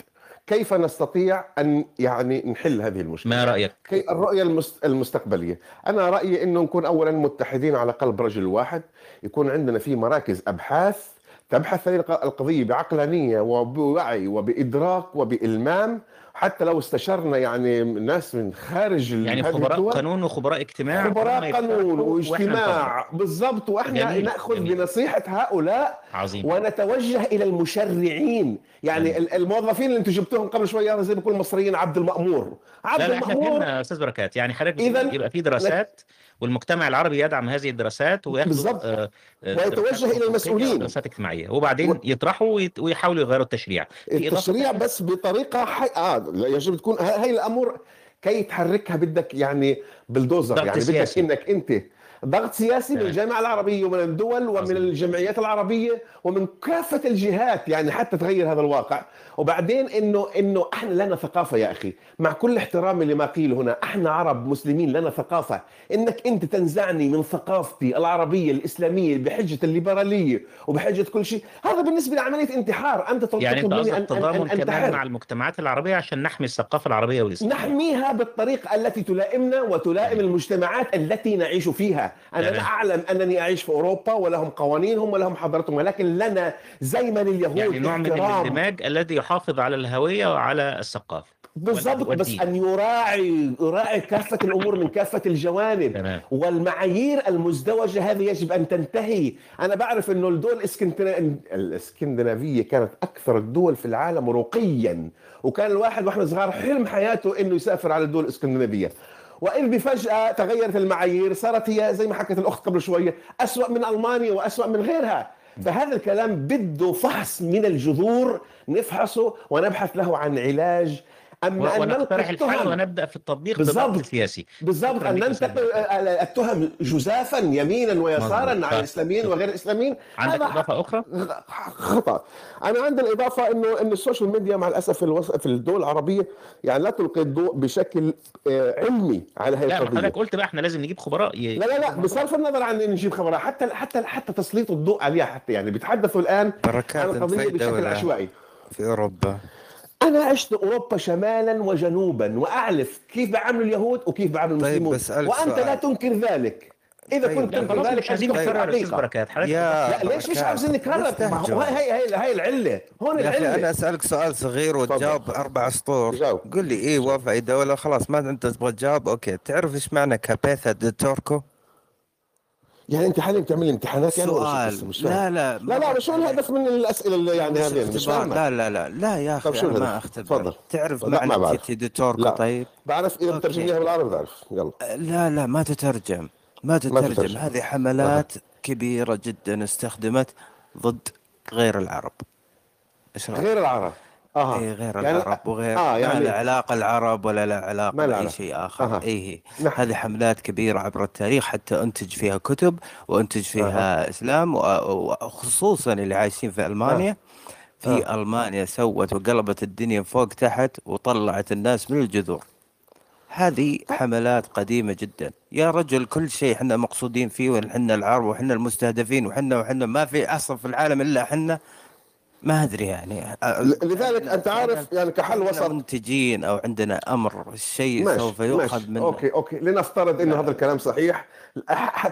كيف نستطيع أن يعني نحل هذه المشكلة؟ ما رأيك؟ الرؤية المستقبلية. أنا رأيي إنه نكون اولا متحدين على قلب رجل واحد. يكون عندنا في مراكز أبحاث تبحث هذه القضية بعقلانية وبوعي وبإدراك وبإلمام. حتى لو استشرنا يعني ناس من خارج يعني خبراء الدول قانون وخبراء اجتماع خبراء قانون واجتماع بالضبط وإحنا جميل. نأخذ جميل. بنصيحة هؤلاء عظيم. ونتوجه إلى المشرعين يعني جميل. الموظفين اللي أنتم جبتوهم قبل شوية زي ما بيقول المصريين عبد المأمور عبد لا المأمور إحنا أستاذ بركات يعني حضرتك يبقى في دراسات والمجتمع العربي يدعم هذه الدراسات وياخذ بالضبط. آه ويتوجه إلى المسؤولين. دراسات اجتماعية. وبعدين و... يطرحوا ويحاولوا يغيروا التشريع. التشريع بس بطريقة حي... آه يجب تكون هاي الأمور كي تحركها بدك يعني بلدوزر يعني. بدك إنك أنت ضغط سياسي من الجامعة العربية ومن الدول ومن. الجمعيات العربية ومن كافة الجهات يعني حتى تغير هذا الواقع. وبعدين إنه إنه إحنا لنا ثقافة يا أخي. مع كل احترامي لما قيل هنا إحنا عرب مسلمين لنا ثقافة. إنك أنت تنزعني من ثقافتي العربية الإسلامية بحجة الليبرالية وبحجة كل شيء. هذا بالنسبة لي عملية انتحار. أنت يعني أنت مني ان تضامن أن كمان مع المجتمعات العربية عشان نحمي الثقافة العربية والاسلامية نحميها بالطريقة التي تلائمنا وتلائم المجتمعات التي نعيش فيها. أنا لا أعلم أنني أعيش في أوروبا ولهم قوانينهم ولهم حضارتهم ولكن لنا زي ما لليهود يعني نوع من الاندماج الذي يحافظ على الهوية وعلى الثقافة. بالضبط بس أن يراعي يراعي كافة الأمور من كافة الجوانب. تمام. والمعايير المزدوجة هذه يجب أن تنتهي. أنا بعرف إنه الدول الإسكندنافية كانت أكثر الدول في العالم رقيا وكان الواحد وإحنا صغار حلم حياته إنه يسافر على الدول الإسكندنافية. وإذ بفجأة تغيرت المعايير صارت هي زي ما حكت الأخت قبل شوية أسوأ من ألمانيا وأسوأ من غيرها. فهذا الكلام بده فحص من الجذور نفحصه ونبحث له عن علاج اما أن نقترح الحل ونبدأ في التطبيق بالضبط. السياسي. بالضبط. أن نلقي التهم جزافا يمينا ويسارا على الإسلاميين وغير الإسلاميين. عندك إضافة أخرى؟ خطأ. أنا عندي الإضافة إنه إن ال social media مع الأسف في, الوص... في الدول العربية يعني لا تلقي الضوء بشكل علمي على هذه القضية. لا حضرتك قلت بقى إحنا لازم نجيب خبراء ي... لا لا لا بصرف النظر عن نجيب خبراء حتى حتى حتى تسليط الضوء عليها حتى يعني بيتحدثوا الآن عن القضية بشكل عشوائي. في أوروبا. أنا عشت أوروبا شمالا وجنوبا وأعرف كيف بيعاملوا اليهود وكيف بيعاملوا المسلمون. طيب وأنت لا تنكر ذلك. إذا طيب كنت تنكر ذلك مش عايزين نكرر بركات. لا ليش مش عاوزين نكرر؟ هي هي هي العلة. هون العلة. أنا أسألك سؤال صغير وتجاوب أربع سطور. قل لي إيه وفا دوله خلاص ما أنت تبغى تجاوب؟ okay. تعرف إيش معنى cabeza de turco؟ يعني انت حاليا بتعمل امتحانات يعني سؤال. مش لا لا لا لا شو الهدف من الأسئلة اللي يعني هذه؟ مش لا لا لا لا يا أخي أنا ما اختبر تفضل. تعرف معنى تيتي طيب بعرف. إذا بترجم لي بالعربي بعرف. يلا. لا لا ما تترجم. ما ما تترجم. تترجم. هذه حملات كبيرة جدا استخدمت ضد غير العرب. إيش؟ غير العرب. أها. اي غير يعني العرب وغير آه ما له يعني علاقة العرب ولا له علاقة ما علاقة. شيء آخر. أها. اي هي نعم. هذه حملات كبيرة عبر التاريخ حتى أنتج فيها كتب وأنتج أها. فيها إسلام و- وخصوصا اللي عايشين في آه ألمانيا في آه ألمانيا سوت وقلبت الدنيا فوق تحت وطلعت الناس من الجذور. هذه حملات قديمة جدا. يا رجل كل شيء إحنا مقصودين فيه وحنا العرب وحنا المستهدفين وحنا وحنا ما في أصلا في العالم إلا حنا ما أدري يعني. لذلك أنت عارف يعني كحل وسط. منتجين أو عندنا أمر الشيء ماشي سوف يؤخذ منه. okay okay. لنفترض إنه هذا الكلام صحيح.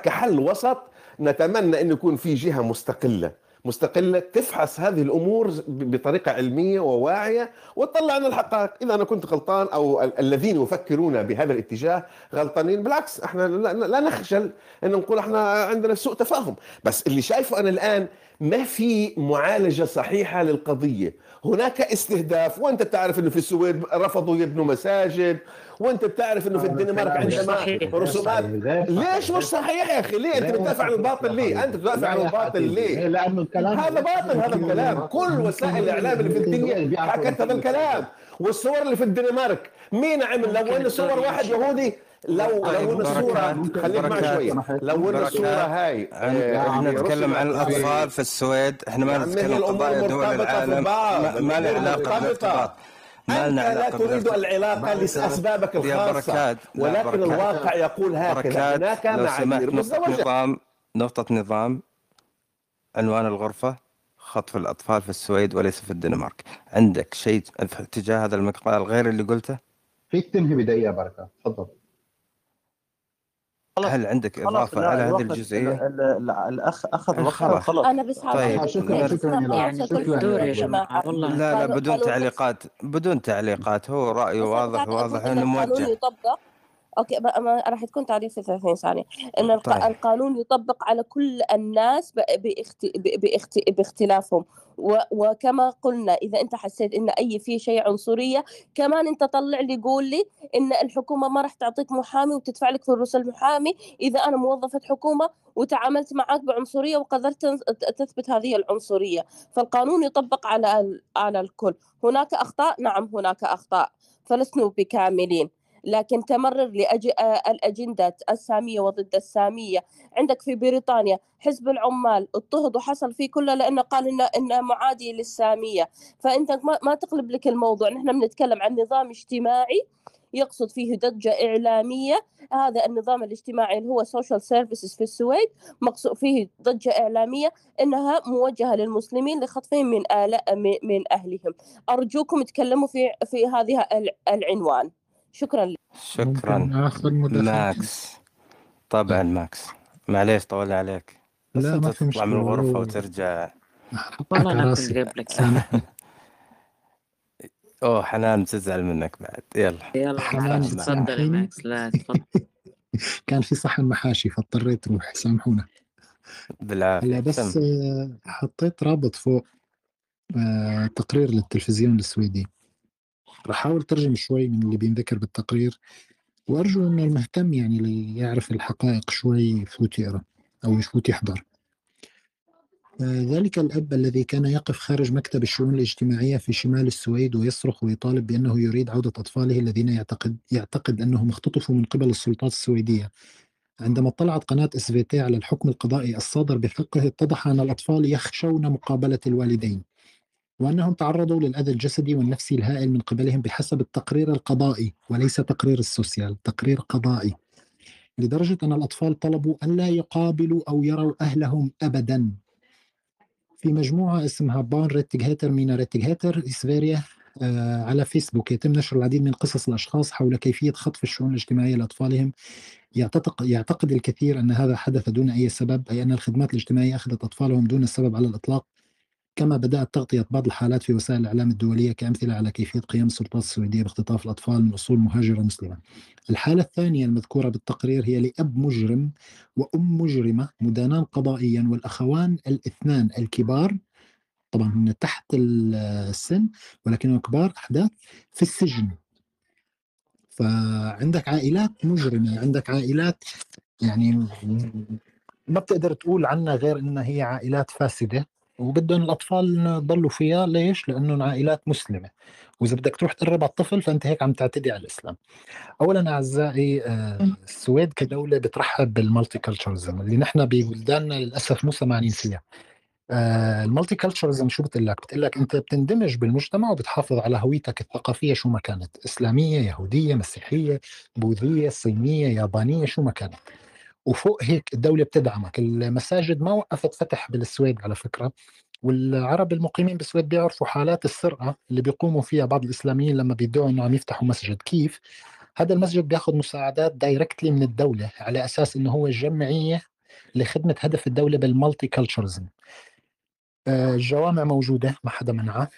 كحل وسط نتمنى إنه يكون في جهة مستقلة. مستقلة تفحص هذه الأمور ب- بطريقة علمية وواعية وتطلع لنا الحقائق. إذا أنا كنت غلطان أو ال- الذين يفكرون بهذا الاتجاه غلطانين بالعكس إحنا لا, لا نخجل ان نقول إحنا عندنا سوء تفاهم. بس اللي شايفه أنا الآن ما في معالجة صحيحة للقضية. هناك استهداف وأنت تعرف إنه في السويد رفضوا يبنوا مساجد وأنت بتعرف إنه في الدنمارك عندما رسومات. ليش مش صحيح يا أخي؟ ليه؟ أنت بتدافع عن الباطل ليه؟ أنت بتدافع عن الباطل ليه؟ لأنه الكلام هذا باطل هذا الكلام كل وسائل الإعلام اللي في الدنيا حكت هذا الكلام. والصور اللي في الدنمارك. مين عمل؟ لو ان صور واحد يهودي لو طيب لو ان الصورة خليك معي شوية لو الصورة هاي عن آه، إحنا اللي نتكلم عن الأطفال في السويد. إحنا ما نتكلم قضايا دول العالم. ما, له علاقة بالارتباط. أنت لا تريد العلاقة بركات لأسبابك يا الخاصة بركات. ولكن بركات. الواقع يقول هكذا. هناك لو معايير. مزدوجه نظام نقطة نظام. عنوان الغرفة خطف الأطفال في السويد وليس في الدنمارك. عندك شيء تجاه هذا المقال غير اللي قلته؟ فيك تنهي بدقيقه بركه تفضل. خلاص. هل عندك لا على هذه الوقت الجزئية ال- ال- الاخ أخذ وقته خلاص. أنا بس طيب. آه، شكرا شكرا يعني شكرا. يا يا لا والله. لا بدون تعليقات. بدون تعليقات. هو أنا واضح واضح القانون موجه. يطبق. ما راح تكون تعريف في 30 ثانية. إن الق- طيب. القانون يطبق على كل الناس ب- باخت... ب- باخت... بإختلافهم. وكما قلنا إذا أنت حسيت إن أي في شيء عنصرية كمان أنت طلع لي قول لي إن الحكومة ما راح تعطيك محامي وتدفع لك فلوس المحامي إذا أنا موظفة حكومة وتعاملت معك بعنصرية وقدرت تثبت هذه العنصرية. فالقانون يطبق على. على الكل. هناك أخطاء؟ نعم هناك أخطاء. فلسنا بكاملين. لكن تمرر لأج... الأجندة السامية وضد السامية. عندك في بريطانيا حزب العمال اضطهد وحصل فيه كله لأنه قال إنه, إنه معادي للسامية. فأنت ما, ما تقلب لك الموضوع. نحن بنتكلم عن نظام اجتماعي يقصد فيه ضجة إعلامية. هذا النظام الاجتماعي اللي هو social services في السويد مقصود فيه ضجة إعلامية إنها موجهة للمسلمين لخطفهم من آلاء من أهلهم. أرجوكم تكلموا في في هذه الع- العنوان. شكرا لك. شكرا. ماكس. طبعا ماكس. معليش طول عليك. لا ما في تطلع من هو وترجع. والله أوه حنان بتزعل منك بعد. يلا. يلا. حنان تفضل ماكس. لا تفضل. كان في صحن محاشي فاضطريت أروح سامحونا هلا بالعافية بس سم آه، حطيت رابط فوق آه، تقرير للتلفزيون السويدي. راح أحاول ترجم شوي من اللي بينذكر بالتقرير وأرجو إنه المهتم يعني اللي يعرف الحقائق شوي يفوت يقرا أو يفوت يحضر آه، ذلك الأب الذي كان يقف خارج مكتب الشؤون الاجتماعية في شمال السويد ويصرخ ويطالب بأنه يريد عودة أطفاله الذين يعتقد يعتقد أنهم اختطفوا من قبل السلطات السويدية. عندما اطلعت قناة SVT على الحكم القضائي الصادر بحقه اتضح أن الأطفال يخشون مقابلة الوالدين. وأنهم تعرضوا للأذى الجسدي والنفسي الهائل من قبلهم بحسب التقرير القضائي وليس تقرير ال social تقرير قضائي. لدرجة أن الأطفال طلبوا أن لا يقابلوا أو يروا أهلهم أبدا. في مجموعة اسمها barns rättigheter mina rättigheter i Sverige آه، على فيسبوك. يتم نشر العديد من قصص الأشخاص حول كيفية خطف الشؤون الاجتماعية لأطفالهم. يعتقد, يعتقد الكثير أن هذا حدث دون أي سبب أي أن الخدمات الاجتماعية أخذت أطفالهم دون السبب على الإطلاق. كما بدأت تغطية بعض الحالات في وسائل الإعلام الدولية كأمثلة على كيفية قيام السلطات السويدية باختطاف الأطفال من أصول مهاجرة مسلمة الحالة الثانية المذكورة بالتقرير هي لأب مجرم وأم مجرمة مدانان قضائيا والأخوان الاثنان الكبار. طبعا هم تحت السن ولكنهم كبار أحداث في السجن. فعندك عائلات مجرمة عندك عائلات يعني ما بتقدر تقول عنها غير إنها هي عائلات فاسدة. وبدهم الأطفال يضلوا فيها ليش؟ لانهم عائلات مسلمة وإذا بدك تروح تقرب على الطفل فأنت هيك عم تعتدي على الإسلام. اولا أعزائي آه، السويد كدولة بترحب بالمالتي كلتشرزم اللي نحن ببلداننا للأسف مو سمعانين فيها. آه المالتي كلتشرزم شو بتقول لك؟ بتقول لك أنت بتندمج بالمجتمع وبتحافظ على هويتك الثقافية شو ما كانت، إسلامية، يهودية، مسيحية، بوذية، صينية، يابانية، شو ما كانت. وفوق هيك الدولة بتدعمك، المساجد ما وقفت فتح بالسويد على فكرة والعرب المقيمين بالسويد بيعرفوا حالات السرقة اللي بيقوموا فيها بعض الإسلاميين لما بيدعوا إنه عم يفتحوا مسجد، كيف؟ هذا المسجد بياخذ مساعدات دايركتلي من الدولة على أساس إنه هو جمعية لخدمة هدف الدولة بالمالتي كلتشرزم الجوامع موجودة ما حدا منعها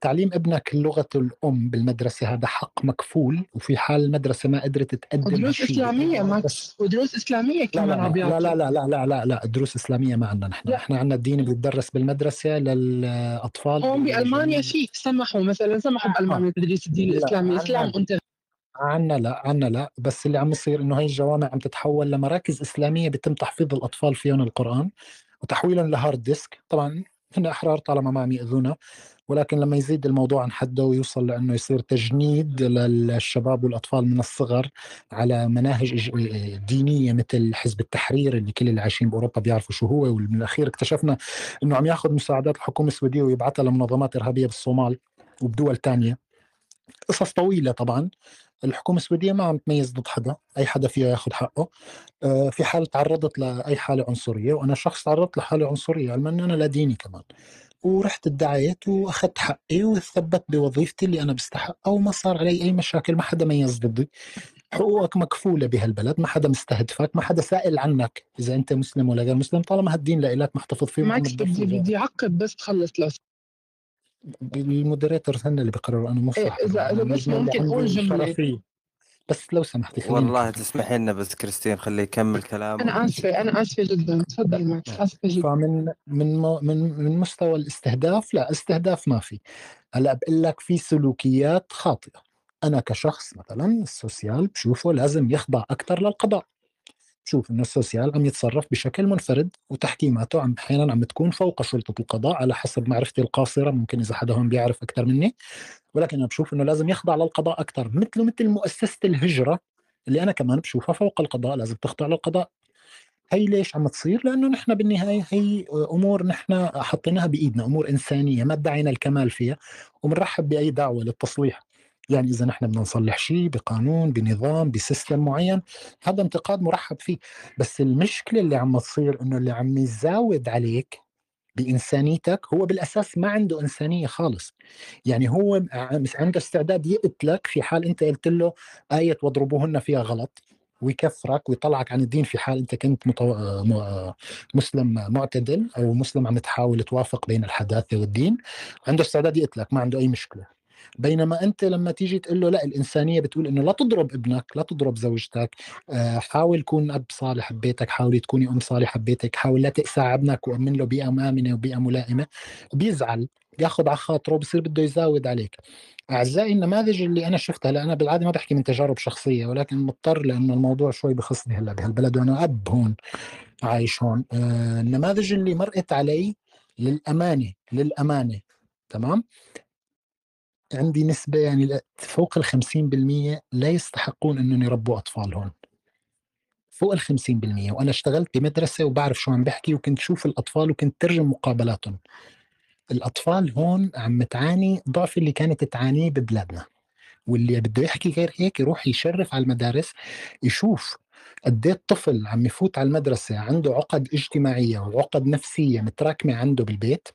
تعليم ابنك اللغة الأم بالمدرسة هذا حق مكفول وفي حال المدرسة ما قدرت تقدم ودروس إسلامية ماكس ودروس إسلامية لا كمان لا لا لا لا لا لا لا لا دروس إسلامية ما عندنا نحن. نحن عندنا الدين بيتدرس بالمدرسة للأطفال هون بألمانيا في سمحوا مثلا سمحوا آه. بألمانيا تدريس الدين لا الإسلامي. الإسلام عنا أنت عنا لا عنا لا. بس اللي عم يصير إنه هاي الجوامع عم تتحول لمراكز إسلامية بيتم تحفيظ الأطفال فيهم القرآن وتحويلهم ل hard disk. طبعا هن احرار طالما ما عم ياذونا ولكن لما يزيد الموضوع عن حده ويوصل لأنه يصير تجنيد للشباب والأطفال من الصغر على مناهج دينية مثل حزب التحرير اللي كل اللي عايشين بأوروبا بيعرفوا شو هو ومن الأخير اكتشفنا إنه عم ياخذ مساعدات الحكومة السويدية ويبعثها لمنظمات إرهابية بالصومال وبدول تانية. قصص طويلة طبعا الحكومة السويدية ما عم تميز ضد حدا أي حدا فيها ياخذ حقه. آه، في حال تعرضت لأي حالة عنصرية وأنا شخص تعرضت لحالة عنصرية علما أنا لا ديني كمان. ورحت ادعيت وأخذت حقي وثبت بوظيفتي اللي أنا بستحقها وما صار علي أي مشاكل ما حدا ميز ضدي. حقوقك مكفولة بهالبلد ما حدا مستهدفك ما حدا سائل عنك إذا أنت مسلم ولا غير مسلم طالما هالدين لك محتفظ فيه ومحمد بدي بدي أعقب بس تخلص لو ال moderator هن اللي بيقرروا أنا مو إيه صاحب إذا أنا إذا بس ممكن جملة. الشرفيه بس لو سمحتي خليني والله. تسمحي لنا بس كريستين خليه يكمل كلامه. أنا آسفة أنا آسفة جدا. تفضل ماكس آسفة جدا. فمن من مو- من من مستوى الاستهداف لا استهداف ما في. هلا بقول لك في سلوكيات خاطئة. أنا كشخص مثلا ال social بشوفه لازم يخضع أكثر للقضاء. بشوف إنه ال social عم يتصرف بشكل منفرد وتحكيماته عم أحيانا عم تكون فوق سلطة القضاء على حسب معرفتي القاصرة ممكن إذا حدا هون بيعرف أكثر مني ولكن أنا بشوف إنه لازم يخضع للقضاء أكثر مثله مثل مؤسسة الهجرة اللي أنا كمان بشوفها فوق القضاء لازم تخضع للقضاء هي ليش عم تصير؟ لأنه نحن بالنهاية هي أمور نحن حطيناها بإيدنا، أمور إنسانية ما ادعينا الكمال فيها وبنرحب بأي دعوة للتصليح. يعني إذا نحن بدنا نصلح شيء بقانون بنظام بسيستم معين هذا انتقاد مرحب فيه، بس المشكلة اللي عم تصير إنه اللي عم يزاود عليك بإنسانيتك هو بالأساس ما عنده إنسانية خالص. يعني هو عنده استعداد يقتلك في حال أنت قلت له آية واضربوهن فيها غلط ويكفرك ويطلعك عن الدين في حال أنت كنت متو... مسلم معتدل أو مسلم عم تحاول توافق بين الحداثة والدين. عنده استعداد يقتلك ما عنده أي مشكلة. بينما أنت لما تيجي تقول له لا الإنسانية بتقول إنه لا تضرب ابنك لا تضرب زوجتك آه، حاول كون أب صالح ببيتك حاولي تكوني أم صالحة ببيتك حاول لا تقسى ابنك وامن له بيئة امنه وبيئة ملائمة. بيزعل بياخذ على خاطره بصير بده يزاود عليك. أعزائي النماذج اللي أنا شفتها هلا أنا بالعادة ما بحكي من تجارب شخصية ولكن مضطر لأنه الموضوع شوي بخصني هلأ بهالبلد وأنا أب هون عايش هون. آه النماذج اللي مرقت علي للأمانة للأمانة تمام؟ عندي نسبة يعني فوق ال 50% لا يستحقون إنهم يربوا أطفال هون. فوق ال 50% وأنا اشتغلت بمدرسة وبعرف شو عم بحكي وكنت شوف الأطفال وكنت ترجم مقابلاتهم. الأطفال هون عم تعاني ضعف اللي كانت تعانيه ببلادنا. واللي بده يحكي غير هيك يروح يشرف على المدارس يشوف قد إيه الطفل عم يفوت على المدرسة عنده عقد اجتماعية وعقد نفسية متراكمة عنده بالبيت.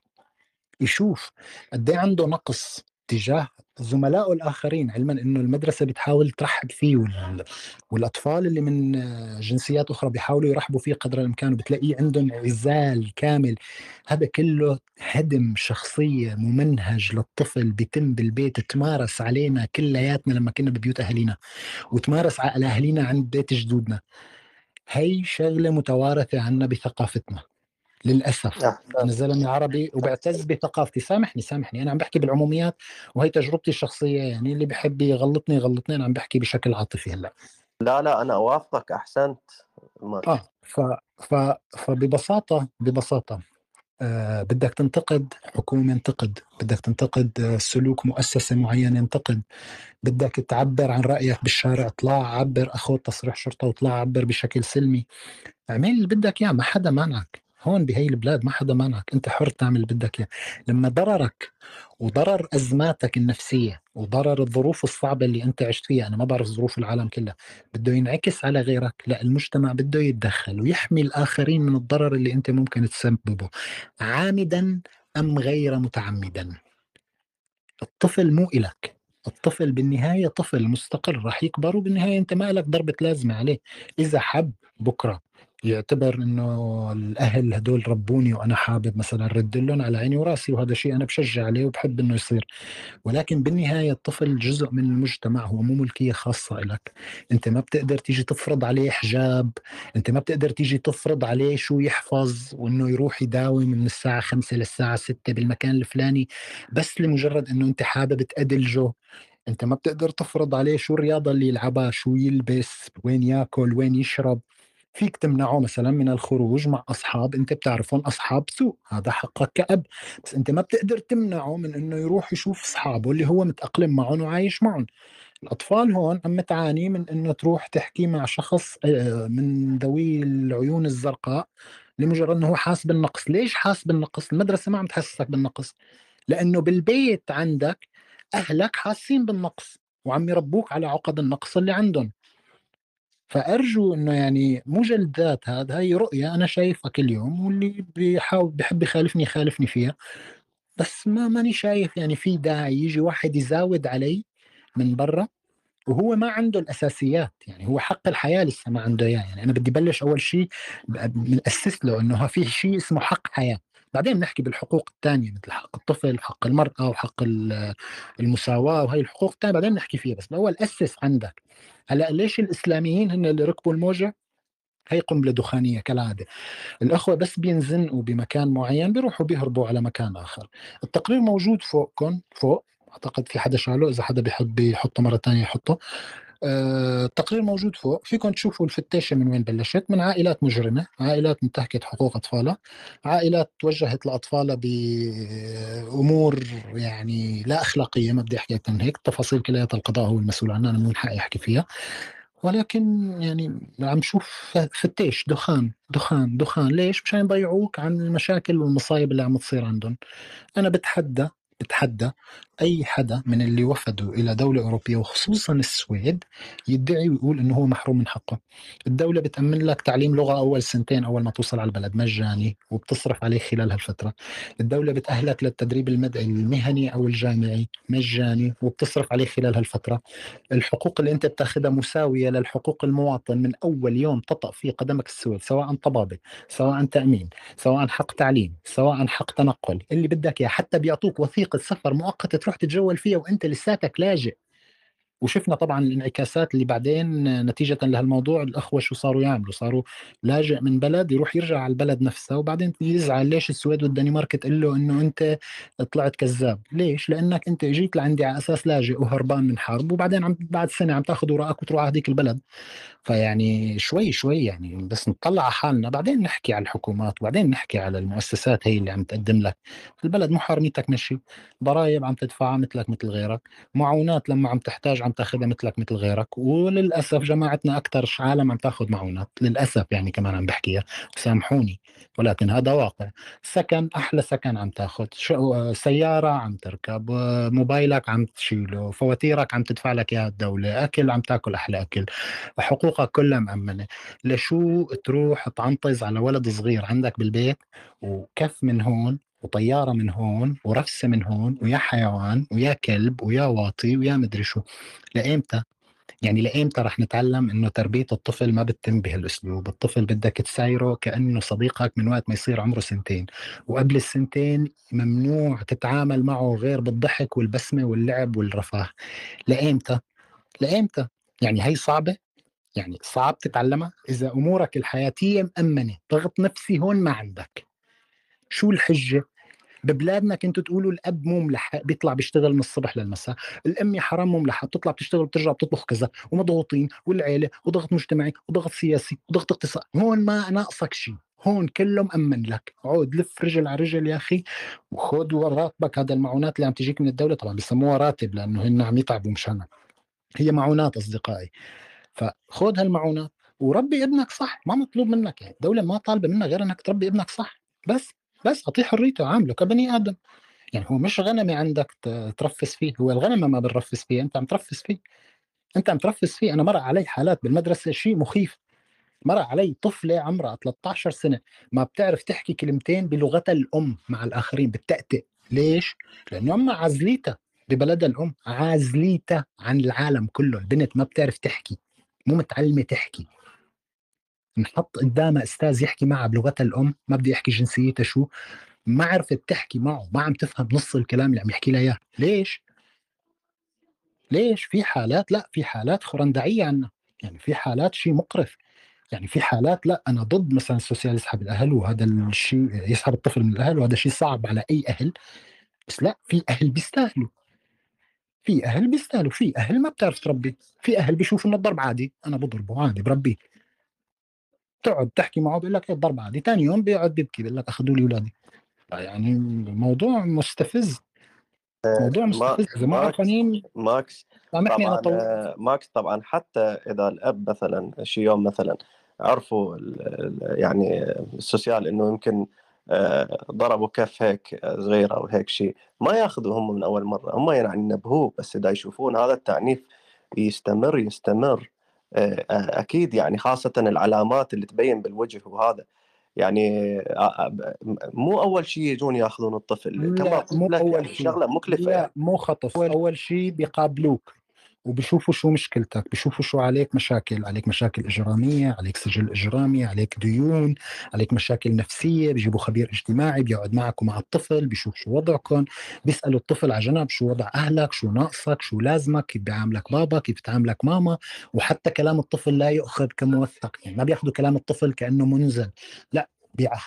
يشوف قد إيه عنده نقص تجاه زملائه الآخرين علما إنه المدرسة بتحاول ترحب فيه وال... والأطفال اللي من جنسيات أخرى بيحاولوا يرحبوا فيه قدر الإمكان وبتلاقيه عندهم عزال كامل. هذا كله هدم شخصية ممنهج للطفل بيتم بالبيت تمارس علينا كلياتنا لما كنا ببيوت اهالينا وتمارس على اهالينا عند بيت جدودنا. هي شغلة متوارثة عنا بثقافتنا. للأسف. أنا زلمة عربي وبعتز بثقافتي. سامحني سامحني. أنا عم بحكي بالعموميات وهي تجربتي الشخصية. يعني اللي بحب يغلطني يغلطني. أنا عم بحكي بشكل عاطفي هلأ. لا لا أنا أوافقك. أحسنت. المايك آه ف ف فببساطة ببساطة آه بدك تنتقد حكومة انتقد. بدك تنتقد آه، سلوك مؤسسة معينة انتقد. بدك تعبر عن رأيك بالشارع. اطلع عبر أخذ تصريح شرطة واطلع عبر بشكل سلمي. اعمل اللي بدك إياه. ما حدا مانعك. هون بهي البلاد ما حدا مانعك انت حر تعمل اللي بدك إياه. لما ضررك وضرر أزماتك النفسية وضرر الظروف الصعبة اللي انت عشت فيها أنا ما بعرف ظروف العالم كلها بده ينعكس على غيرك لا المجتمع بده يتدخل ويحمي الآخرين من الضرر اللي انت ممكن تسببه. عامدا أم غير متعمدا؟ الطفل مو إلك. الطفل بالنهاية طفل مستقل راح يكبر وبالنهاية أنت ما لك ضربة لازمة عليه. إذا حب بكرة. يعتبر إنه الأهل هدول ربوني وأنا حابب مثلا رد لهم على عيني وراسي وهذا شيء أنا بشجع عليه وبحب إنه يصير. ولكن بالنهاية الطفل جزء من المجتمع هو مو ملكية خاصة لك أنت ما بتقدر تيجي تفرض عليه حجاب أنت ما بتقدر تيجي تفرض عليه شو يحفظ وإنه يروح يداوم من الساعة 5 للساعة 6 بالمكان الفلاني بس لمجرد إنه أنت حابب تأدلجه. أنت ما بتقدر تفرض عليه شو الرياضة اللي يلعبها شو يلبس وين يأكل وين يشرب. فيك تمنعه مثلا من الخروج مع أصحاب أنت بتعرفهم أصحاب سوء هذا حقك كأب. بس أنت ما بتقدر تمنعه من إنه يروح يشوف أصحابه اللي هو متأقلم معهم وعايش معهم. الأطفال هون عم تعاني من إنه تروح تحكي مع شخص آه، من ذوي العيون الزرقاء لمجرد إنه هو حاس بالنقص. ليش حاس بالنقص؟ المدرسة ما عم تحسسك بالنقص. لأنه بالبيت عندك أهلك حاسين بالنقص وعم يربوك على عقد النقص اللي عندهم. فأرجو إنه يعني مو جلد ذات هذا هي رؤية أنا شايفها كل يوم واللي بيحاول بحب يخالفني يخالفني فيها. بس ما ماني شايف يعني في داعي يجي واحد يزاود علي من برا وهو ما عنده الأساسيات يعني هو حق الحياة لسه ما عنده إياه. يعني أنا بدي بلش أول شيء بنأسس له إنه في شيء اسمه حق حياة. بعدين بنحكي بالحقوق الثانية مثل حق الطفل حق المرأة وحق المساواة وهي الحقوق الثانية بعدين نحكي فيها. بس الأول أسس عندك هلا ليش الإسلاميين هن اللي ركبوا الموجة؟ هي قنبلة دخانية كالعادة. الأخوة بس بينزنقوا بمكان معين بيروحوا بيهربوا على مكان آخر. التقرير موجود فوقكم فوق. أعتقد في حدا شاله إذا حدا بيحب يحطه مرة ثانية يحطه. التقرير موجود فوق. فيكم تشوفوا الفتاشة من وين بلشت؟ من عائلات مجرمة. عائلات منتهكة حقوق أطفالها. عائلات توجهت لأطفالها بأمور يعني لا أخلاقية ما بدي أحكي أكثر من هيك. التفاصيل كلياتها القضاء هو المسؤول عنها أنا مو حقي أحكي فيها. ولكن يعني عم شوف فتيش دخان دخان دخان. ليش؟ مشان يضيعوك عن المشاكل والمصايب اللي عم تصير عندهم. أنا بتحدى بتحدى أي حدا من اللي وفدوا إلى دولة أوروبية وخصوصا السويد يدعي ويقول إنه هو محروم من حقه. الدولة بتأمن لك تعليم لغة أول سنتين أول ما توصل على البلد مجاني وبتصرف عليه خلال هالفترة. الدولة بتأهلك للتدريب المهني أو الجامعي مجاني وبتصرف عليه خلال هالفترة. الحقوق اللي أنت بتاخذها مساوية للحقوق المواطن من أول يوم تطأ فيه قدمك السويد سواء طبابة، سواء تأمين، سواء حق تعليم، سواء حق تنقل، اللي بدك إياه حتى بيعطوك وثيقة سفر مؤقتة تروح تتجول فيها وانت لساتك لاجئ. وشفنا طبعا الانعكاسات اللي بعدين نتيجة لهالموضوع الأخوة شو صاروا يعملوا؟ صاروا لاجئ من بلد يروح يرجع على البلد نفسها وبعدين يزعل ليش السويد والدنمارك تقول له إنه أنت طلعت كذاب؟ ليش؟ لأنك أنت إجيت لعندي على أساس لاجئ وهربان من حرب وبعدين عم بعد سنة عم تأخذ وراءك وتروح على هذيك البلد. فيعني شوي شوي يعني بس نطلع على حالنا. بعدين نحكي على الحكومات وبعدين نحكي على المؤسسات هي اللي عم تقدم لك. البلد مو حرميتك مشي. ضرائب عم تدفعها مثلك مثل غيرك. معونات لما عم تحتاج عم تاخذها مثلك مثل غيرك وللأسف جماعتنا أكثر عالم عم تأخذ معونات للأسف يعني كمان عم بحكيها سامحوني ولكن هذا واقع. سكن أحلى سكن عم تأخذ سيارة عم تركب موبايلك عم تشيله فواتيرك عم تدفع لك إياها الدولة أكل عم تأكل أحلى أكل حقوقك كلها مأمنة. لشو تروح تعنطز على ولد صغير عندك بالبيت؟ وكف من هون وطيارة من هون ورفسة من هون ويا حيوان ويا كلب ويا واطي ويا مدري شو. لإمتى؟ يعني لإمتى رح نتعلم إنه تربية الطفل ما بتتم بهالأسلوب، الطفل بدك تسايره كأنه صديقك من وقت ما يصير عمره سنتين، وقبل السنتين ممنوع تتعامل معه غير بالضحك والبسمة واللعب والرفاه، لإمتى؟ لإمتى؟ يعني هي صعبة؟ يعني صعب تتعلمها؟ إذا أمورك الحياتية مأمنة ضغط نفسي هون ما عندك. شو الحجة؟ ببلادنا كنتوا تقولوا الأب مو ملحق بيطلع بيشتغل من الصبح للمساء الام يا حرام مو ملحق بتطلع بتشتغل بترجع بتطبخ كذا ومضغوطين والعيلة وضغط مجتمعي وضغط سياسي وضغط اقتصادي هون ما ناقصك شيء هون كله مأمن لك عود لف رجل على رجل يا أخي وخذ راتبك هذا المعونات اللي عم تجيك من الدولة طبعا بسموها راتب لأنه هن عم يتعبوا مشانك هي معونات أصدقائي فخذ هالمعونات وربي ابنك صح ما مطلوب منك يعني الدولة ما طالبة منك غير إنك تربي ابنك صح بس بس اعطيه حريته عامله كبني آدم. يعني هو مش غنمي عندك ترفس فيه هو الغنمه ما بنرفس فيه أنت عم ترفس فيه. أنت عم ترفس فيه. أنا مر علي حالات بالمدرسة شيء مخيف. مر علي طفلة عمرها 13 سنة ما بتعرف تحكي كلمتين بلغتها الأم مع الآخرين بتأتئ ليش؟ لأنه امها عزليتها ببلدها الأم عازليتها عن العالم كله. البنت ما بتعرف تحكي مو متعلمة تحكي. نحط قدامها أستاذ يحكي معها بلغتها الأم ما بدي احكي جنسيتها شو ما عرفت تحكي معه ما عم تفهم نص الكلام اللي عم يحكي لها إياه. ليش؟ ليش؟ في حالات لا في حالات خرندعية عنا. يعني في حالات شيء مقرف. يعني في حالات لا أنا ضد مثلا السوسيال يسحب الأهل وهذا الشيء يسحب الطفل من الأهل وهذا شيء صعب على أي أهل. بس لا في أهل بيستاهلوا. في أهل بيستاهلوا. في أهل ما بتعرف تربي. في أهل بيشوفوا إنه الضرب عادي. أنا بضربه عادي بربيه. تقعد تحكي معه بيقول لك الضرب عادي ثاني يوم بيقعد بيبكي بيقول لك أخذوا لي اولادي يعني موضوع مستفز. موضوع مستفز. ما ماكس سامحني أنا طول طبعا ماكس طبعا حتى إذا الأب مثلا شي يوم مثلا عرفوا يعني ال social إنه يمكن ضربوا كف هيك صغيره أو هيك شيء ما ياخذوا هم من أول مرة هم يعني ينبهوه بس إذا يشوفون هذا التعنيف يستمر يستمر. أكيد يعني خاصة العلامات اللي تبين بالوجه وهذا. يعني مو أول شيء يجون يأخذون الطفل لا مو أول يعني شيء. شغلة مكلفة لا يعني. مو خطف أول شيء بيقابلوك. وبشوفوا شو مشكلتك بشوفوا شو عليك مشاكل عليك مشاكل إجرامية عليك سجل إجرامي عليك ديون عليك مشاكل نفسية بيجيبوا خبير اجتماعي بيقعد معك ومع الطفل بيشوف شو وضعكم بيسألوا الطفل على جنب شو وضع أهلك شو ناقصك شو لازمك كيف بيعاملك بابا كيف بتعاملك ماما وحتى كلام الطفل لا يؤخذ كموثق يعني ما بياخذوا كلام الطفل كأنه منزل. لا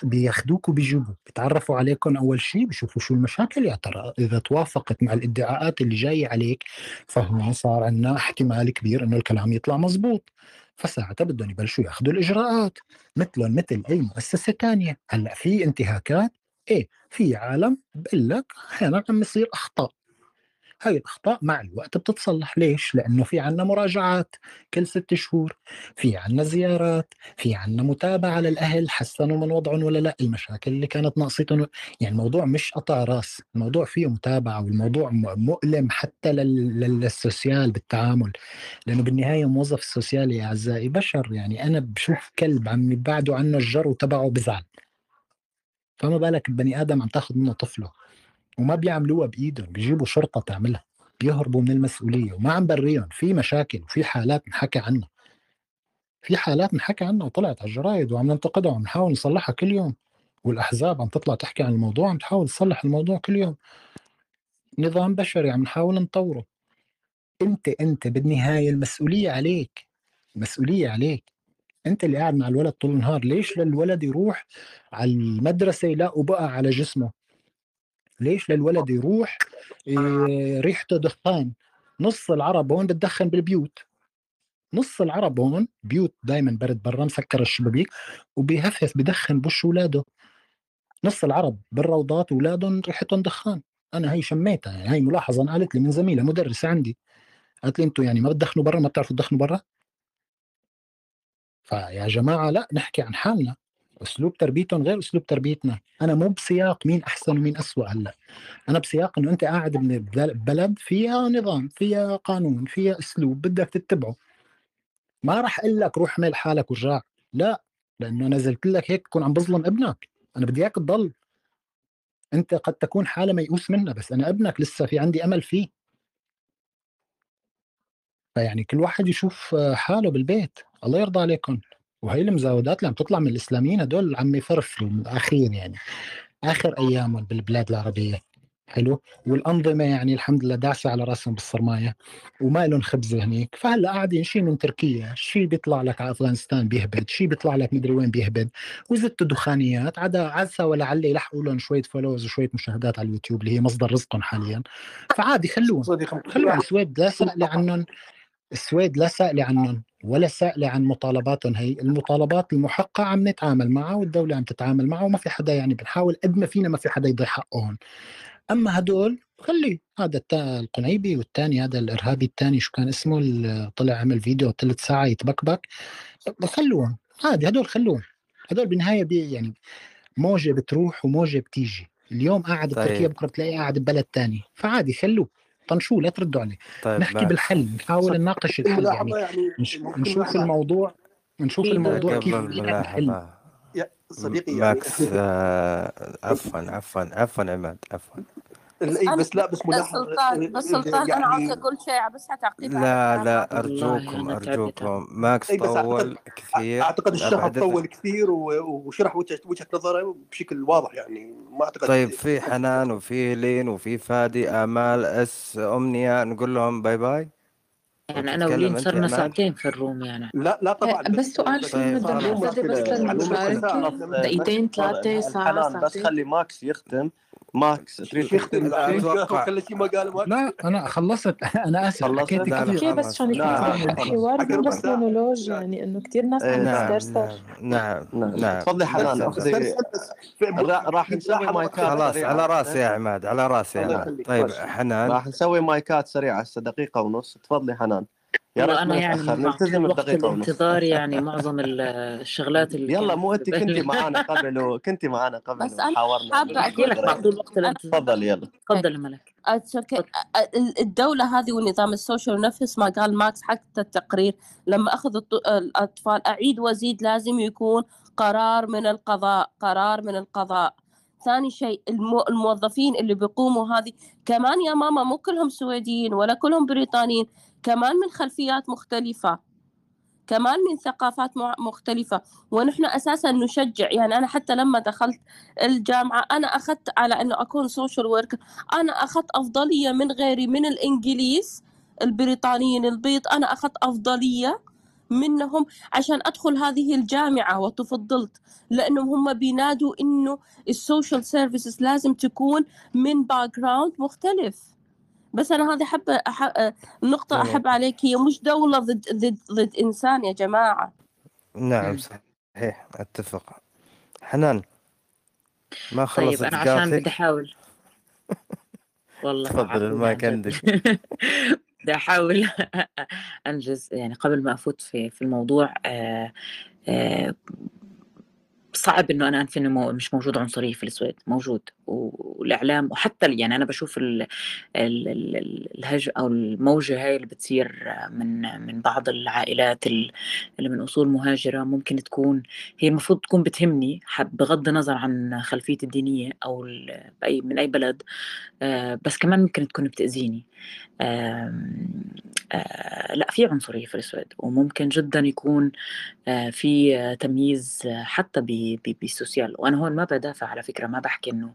بياخذوك وبيجيبوا بيتعرفوا عليكم أول شيء بيشوفوا شو المشاكل. يا ترى إذا توافقت مع الإدعاءات اللي جاية عليك فهون صار عندنا احتمال كبير إنه الكلام يطلع مزبوط فساعتها بدهم يبلشوا يأخذوا الإجراءات. مثلهم مثل أي مؤسسة ثانية هلأ في انتهاكات؟ إيه في عالم بقول لك أحيانا عم يصير أخطاء. هاي الأخطاء مع الوقت بتتصلح. ليش؟ لأنه في عنا مراجعات كل ست شهور في عنا زيارات في عنا متابعة للأهل حسنوا من وضعهم ولا لأ المشاكل اللي كانت ناقصتهم. يعني الموضوع مش قطع راس الموضوع فيه متابعة والموضوع مؤلم حتى للسوسيال بالتعامل. لأنه بالنهاية موظف السوسيال يا أعزائي بشر يعني أنا بشوف كلب عم يبعدوا عنه الجر تبعه بزعل. فما بالك البني آدم عم تاخذ منه طفله. وما بيعملوها بايدهم بيجيبوا شرطة تعملها بيهربوا من المسؤولية وما عم بريهم. في مشاكل وفي حالات نحكى عنها. في حالات نحكى عنها وطلعت على الجرايد وعم ننتقدها وعم نحاول نصلحها كل يوم والأحزاب عم تطلع تحكي عن الموضوع عم تحاول تصلح الموضوع كل يوم. نظام بشري عم نحاول نطوره. أنت أنت بالنهاية المسؤولية عليك المسؤوليه عليك. أنت اللي قاعد مع الولد طول النهار ليش للولد يروح على المدرسة يلاقوا بقى على جسمه؟ ليش؟ للولد يروح إيه ريحته دخان نص العرب هون بتدخن بالبيوت. نص العرب هون بيوت دائما برد برا مسكر الشبابيك وبيهفهف بدخن بوش اولاده نص العرب بالروضات اولادهم ريحتهم دخان. أنا هي شميتها يعني هي ملاحظة قالت لي من زميلة مدرسة عندي. قالت لي أنتم يعني ما بتدخنوا برا ما بتعرفوا تدخنوا برا؟ فيا جماعة لا نحكي عن حالنا. أسلوب تربيتهم غير أسلوب تربيتنا. أنا مو بسياق مين أحسن ومين أسوأ هلأ. أنا بسياق إنه أنت قاعد ببلد فيها نظام فيها قانون فيها أسلوب بدك تتبعه. ما راح أقول لك روح اعمل حالك ورجع. لا لأنه نزلت لك هيك تكون عم بظلم ابنك. أنا بدي إياك تضل. أنت قد تكون حالة ميؤوس منها بس أنا ابنك لسه في عندي أمل فيه. فيعني كل واحد يشوف حاله بالبيت. الله يرضى عليكم وهي المزاودات اللي عم تطلع من الإسلاميين هدول عم يفرفروا من الاخير يعني. آخر ايامهم بالبلاد العربية. حلو؟ والأنظمة يعني الحمد لله داسه على رأسهم بالصرماية وما لهم خبزه هنيك. فهلأ قاعدين شيء من تركيا شيء بيطلع لك على أفغانستان بيهبد شيء بيطلع لك مدري وين بيهبد. وزدت دخانيات عدا عسى ولعل يلحقوا لهم شوية فولوز وشوية مشاهدات على اليوتيوب اللي هي مصدر رزقهم حاليا. فعادي خلوهم خلوهم السويد لا سألي عنهم السويد لا سائلة عنهم. ولا سائلة عن مطالباتهم. هي المطالبات المحقة عم نتعامل معها والدولة عم تتعامل معها وما في حدا يعني بنحاول قد ما فينا ما في حدا يضيع حقهم. أما هدول خلي هذا القنيبي والثاني هذا الإرهابي الثاني شو كان اسمه طلع عمل فيديو ثلاث ساعة يتبكبك. خلوهم عادي هدول خلوهم. هدول بالنهاية بي يعني موجة بتروح وموجة بتيجي. اليوم قاعد طيب. بتركيا بكرة بتلاقيه قاعد ببلد ثاني فعادي خلوه. طنشوه لا تردوا عليه. طيب نحكي بالحل نحاول نناقش الحل يعني, يعني نشوف الموضوع نشوف الموضوع كيف الحل. صديقي يعني ماكس آه عفوا عفوا عفوا عماد عفوا. اي بس لا بس ملاحظة سلطان بس سلطان يعني أنا عاوز أقول شيء بس تعقيب لا لا أرجوكم أرجوكم. ماكس طول كثير أعتقد الشرح طول كثير وشرح وجهة وجهة نظره بشكل واضح يعني ما أعتقد طيب في حنان وفي لين وفي فادي آمال أس أمنية نقول لهم bye bye. يعني أنا ولين صرنا ساعتين في ال room يعني. لا لا طبعا بس سؤال شو بس للمشاركه دقيقتين ثلاثة ساعة بس خلي ماكس يختم. ماكس تريد تختم كل شيء ما قال ماكس. لا أنا خلصت. أنا آسف حكيت كثير بس عشان الحوار مو بس مونولوج يعني إنه كثير ناس عم تسترسل نعم نعم تفضلي حنان راح نسوي مايكات خلاص على راسي يا عماد على راسي يا عماد. طيب حنان راح نسوي مايكات سريعه هسه دقيقه ونص تفضلي حنان. يا ريت أنا يعني نلتزم وقت الانتظار يعني معظم الشغلات اللي يلا مو أنت كنتي معنا قبل وكنتي معنا قبل بس أنا حابة احكي لك مع طول وقت الانتظار تفضل يلا. تفضل ملك الدولة هذه ونظام ال social نفس ما قال ماكس حتى التقرير لما أخذ الأطفال أعيد وأزيد لازم يكون قرار من القضاء قرار من القضاء. ثاني شيء الموظفين اللي بيقوموا هذه كمان يا ماما مو كلهم سويديين ولا كلهم بريطانيين. كمان من خلفيات مختلفة. كمان من ثقافات مختلفة. ونحن أساسا نشجع يعني أنا حتى لما دخلت الجامعة أنا أخذت على أنه أكون social work أنا أخذت أفضلية من غيري من الإنجليز البريطانيين البيض. أنا أخذت أفضلية منهم عشان أدخل هذه الجامعة وتفضلت. لأنهم هم بينادوا إنه ال social services لازم تكون من background مختلف. بس أنا هذه حب أحب النقطة أحب عليك. هي مش دولة ضد ضد ضد إنسان يا جماعة. نعم صحيح. أتفق. حنان ما خلصت طيب أنا عشان بدي أحاول. والله تفضل المايك عندك. بدي أحاول أنجز. يعني قبل ما أفوت في في الموضوع آآ آآ صعب إنه أنا أنفي إنه مش موجود عنصرية في السويد. موجود. والإعلام وحتى يعني أنا بشوف الهج أو الموجة هاي اللي بتصير من من بعض العائلات اللي من أصول مهاجرة ممكن تكون هي المفروض تكون بتهمني بغض النظر عن خلفيتي الدينية أو بأي من أي بلد بس كمان ممكن تكون بتأذيني. آه لا في عنصرية في السويد وممكن جدا يكون آه في تمييز حتى بالسوسيال. وأنا هون ما بدافع على فكرة ما بحكي إنه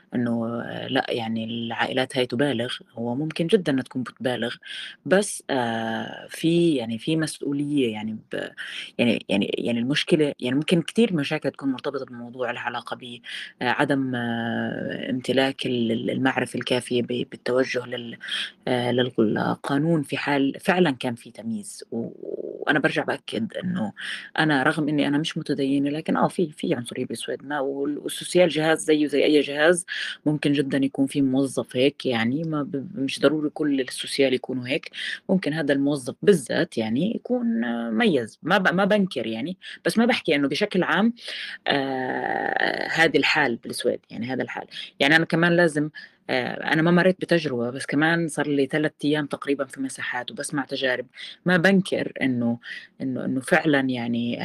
إنه لأ يعني العائلات هاي تبالغ هو ممكن جدا إنها تكون بتبالغ بس آه في يعني في مسؤولية يعني ب يعني يعني يعني المشكلة يعني ممكن كثير مشاكل تكون مرتبطة بموضوع لها علاقة بعدم آه امتلاك المعرفة الكافية بالتوجه لل للقانون في حال فعلا كان في تمييز. وأنا برجع بأكد إنه أنا رغم إني أنا مش متدينة لكن آه في في عنصرية بالسويد ما والسوسيال جهاز زيه زي أي جهاز ممكن جدا يكون في موظف هيك يعني ما مش ضروري كل السوسيال يكونوا هيك. ممكن هذا الموظف بالذات يعني يكون ميز ما ما بنكر يعني بس ما بحكي إنه بشكل عام آه هذه الحال بالسويد يعني هذا الحال. يعني أنا كمان لازم أنا ما مريت بتجربة بس كمان صار لي ثلاث أيام تقريبا في مساحات وبسمع تجارب. ما بنكر إنه إنه إنه فعلا يعني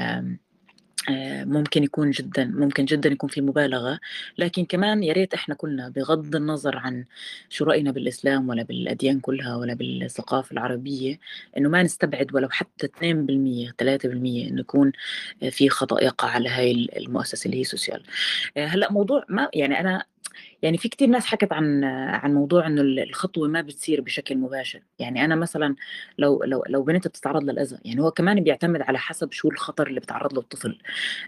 ممكن يكون جدا ممكن جدا يكون في مبالغة. لكن كمان يا ريت إحنا كلنا بغض النظر عن شو رأينا بالإسلام ولا بالأديان كلها ولا بالثقافة العربية إنه ما نستبعد ولو حتى 2% 3% انه يكون في خطأ يقع على هاي المؤسسة اللي هي سوسيال هلأ موضوع ما يعني أنا يعني في كتير ناس حكت عن عن موضوع إنه الخطوة ما بتصير بشكل مباشر. يعني أنا مثلا لو لو لو بنت بتتعرض للأذى يعني هو كمان بيعتمد على حسب شو الخطر اللي بتعرض له الطفل.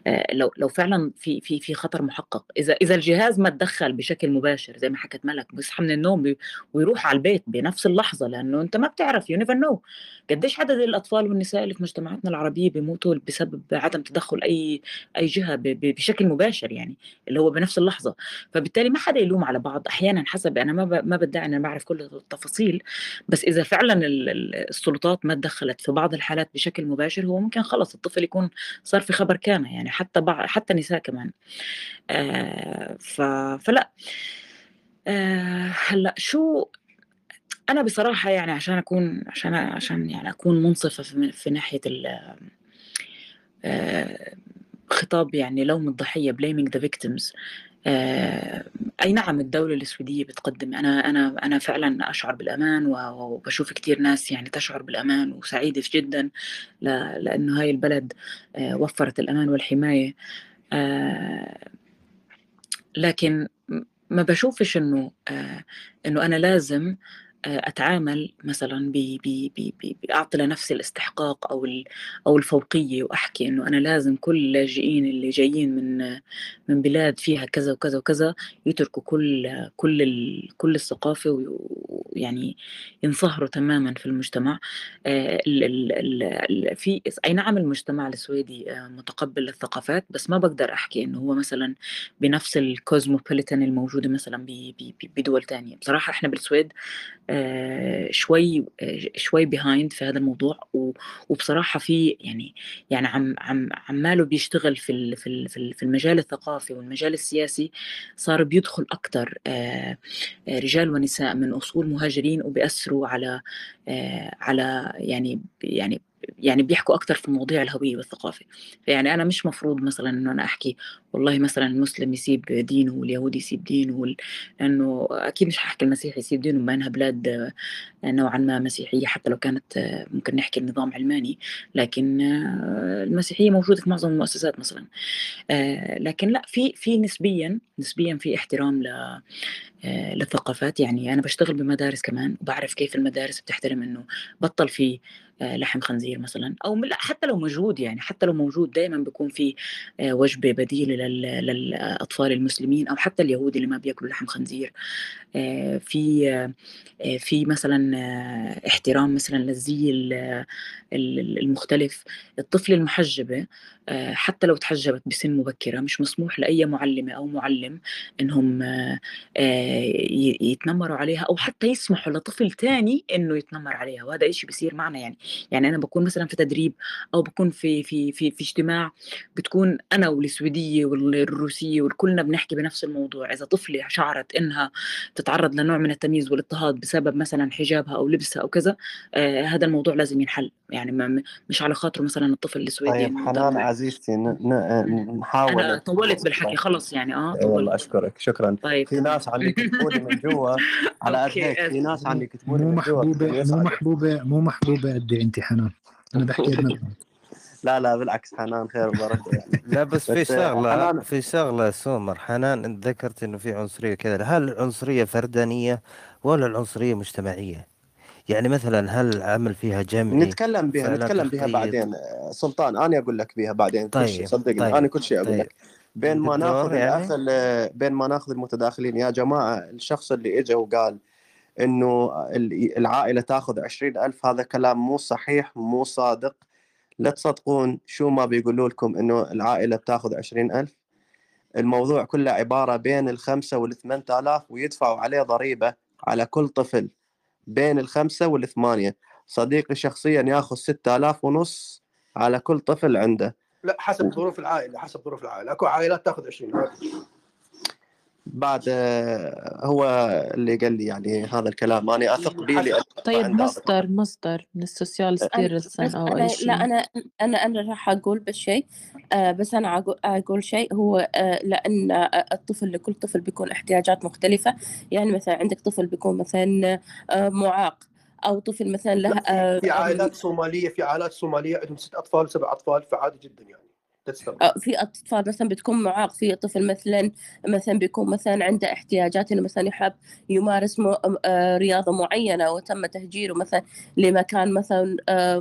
آه، لو لو فعلا في في في خطر محقق. إذا إذا الجهاز ما تدخل بشكل مباشر زي ما حكت ملك بيصحى من النوم ويروح على البيت بنفس اللحظة لأنه أنت ما بتعرف you never know قديش عدد الأطفال والنساء اللي في مجتمعاتنا العربية بيموتوا بسبب عدم تدخل أي أي جهة بشكل مباشر يعني اللي هو بنفس اللحظة. فبالتالي ما حدا يلوم على بعض. أحيانا حسب أنا ما ما بدعي أنا بعرف كل التفاصيل بس إذا فعلا السلطات ما تدخلت في بعض الحالات بشكل مباشر هو ممكن خلص الطفل يكون صار في خبر كان يعني حتى بعض حتى نساء كمان. آه فلا. آه هلأ شو أنا بصراحة يعني عشان أكون عشان عشان يعني أكون منصفة في, في ناحية ال آه خطاب يعني لوم الضحية blaming the victims آه، أي نعم الدولة السويدية بتقدم. أنا أنا أنا فعلا أشعر بالأمان وبشوف كثير ناس يعني تشعر بالأمان وسعيدة جدا لأنه هاي البلد آه، وفرت الأمان والحماية. آه، لكن ما بشوفش إنه إنه أنا لازم أتعامل مثلا بأعطي لنفسي الاستحقاق أو أو الفوقية وأحكي إنه أنا لازم كل اللاجئين اللي جايين من من بلاد فيها كذا وكذا وكذا يتركوا كل كل كل الثقافة ويعني ينصهروا تماما في المجتمع. في أي نعم المجتمع السويدي متقبل للثقافات بس ما بقدر أحكي إنه هو مثلا بنفس الكوزموبوليتان الموجودة مثلا بدول تانية. بصراحة إحنا بالسويد آه، شوي آه، شوي بيهايند في هذا الموضوع. وبصراحة في يعني يعني عم عم عماله بيشتغل في في في المجال الثقافي والمجال السياسي صار بيدخل أكثر آه، رجال ونساء من أصول مهاجرين وبيأثروا على على يعني يعني يعني بيحكوا أكثر في مواضيع الهوية والثقافة. فيعني أنا مش مفروض مثلا إنه أنا أحكي والله مثلا المسلم يسيب دينه واليهودي يسيب دينه وال... لأنه أكيد مش ححكي المسيحي يسيب دينه بما إنها بلاد نوعا ما مسيحية حتى لو كانت ممكن نحكي النظام علماني. لكن المسيحية موجودة في معظم المؤسسات مثلا. لكن لا في في نسبيا نسبيا في احترام ل للثقافات. يعني أنا بشتغل بمدارس كمان وبعرف كيف المدارس بتحترم إنه بطل في آه، لحم خنزير مثلا أو حتى لو موجود يعني حتى لو موجود دائما بيكون في آه، وجبة بديلة للأطفال المسلمين أو حتى اليهود اللي ما بياكلوا لحم خنزير. آه، في في مثلا احترام مثلا للزي المختلف. الطفل المحجبة حتى لو تحجبت بسن مبكرة مش مسموح لأي معلمة أو معلم إنهم يتنمروا عليها أو حتى يسمحوا لطفل تاني إنه يتنمر عليها. وهذا إشي بيصير معنا يعني. يعني أنا بكون مثلا في تدريب أو بكون في في في في اجتماع بتكون أنا والسويدية والروسية وكلنا بنحكي بنفس الموضوع. إذا طفلة شعرت إنها تتعرض لنوع من التمييز والاضطهاد بسبب مثلا حجابها أو لبسها أو كذا آه هذا الموضوع لازم ينحل. يعني ما مش على خاطره مثلا الطفل السويدي طيب حنان عزيزتي نحاول أنا طولت بالحكي خلص يعني. آه طولت والله أشكرك شكرا. طيب. في ناس عم يكتبوا لي من جوا على قد في ناس عم يكتبوا لي من جوا مو محبوبة مو محبوبة قد أنت حنان؟ أنا بحكي لا لا بالعكس حنان خير وبركة يعني لا بس في شغلة. في شغلة سومر حنان انت ذكرت انه في عنصرية كذا هل العنصرية فردانية ولا العنصرية مجتمعية؟ يعني مثلا هل العمل فيها جمعي نتكلم بها نتكلم بها بعدين سلطان أنا أقول لك بها بعدين طيب. كل صدقني طيب. أنا كل شيء أقول طيب. لك بين ما ناخذ يعني؟ بين ما ناخذ المتداخلين يا جماعة الشخص اللي اجى وقال إنه العائلة تأخذ عشرين ألف هذا كلام مو صحيح مو صادق لا تصدقون شو ما بيقولوا لكم إنه العائلة بتاخذ عشرين ألف؟ الموضوع كله عبارة بين الخمسة والثمان آلاف ويدفعوا عليه ضريبة على كل طفل بين الخمسة والثمانية. صديقي شخصيا ياخذ ستة آلاف ونص على كل طفل عنده. لا حسب ظروف العائلة حسب ظروف العائلة. أكو عائلات تاخذ 20 بعد آه، هو اللي قال لي يعني هذا الكلام. أنا أثق به لأن طيب مصدر مصدر من السوسيال ستيرلسون أو أي شيء. لا أنا أنا أنا راح أقول بس شيء آه بس أنا أقول شيء هو آه لأن الطفل لكل طفل بيكون احتياجات مختلفة. يعني مثلا عندك طفل بيكون مثلا آه معاق أو طفل مثلا له في, عائلات صومالية في عائلات صومالية عندهم ست أطفال وسبع أطفال فعادي جدا يعني. في أطفال مثلا بتكون معاق في طفل مثلا مثلا بيكون مثلا عنده احتياجات إنه مثلا يحب يمارس آه، رياضة معينة وتم تهجيره مثلا لمكان مثلا آه،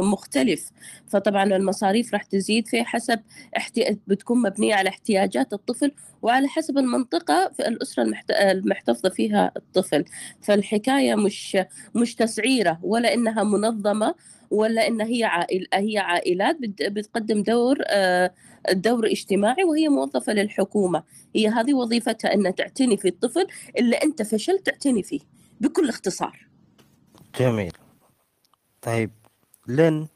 مختلف. فطبعا المصاريف راح تزيد في حسب احتي... بتكون مبنية على احتياجات الطفل وعلى حسب المنطقة في الأسرة المحت... المحتفظة فيها الطفل. فالحكاية مش مش تسعيرة ولا إنها منظمة ولا إن هي عائل هي عائلات بت- بتقدم دور آه، دور اجتماعي وهي موظفة للحكومة. هي هذه وظيفتها إن تعتني في الطفل اللي أنت فشلت تعتني فيه بكل اختصار. جميل. طيب لين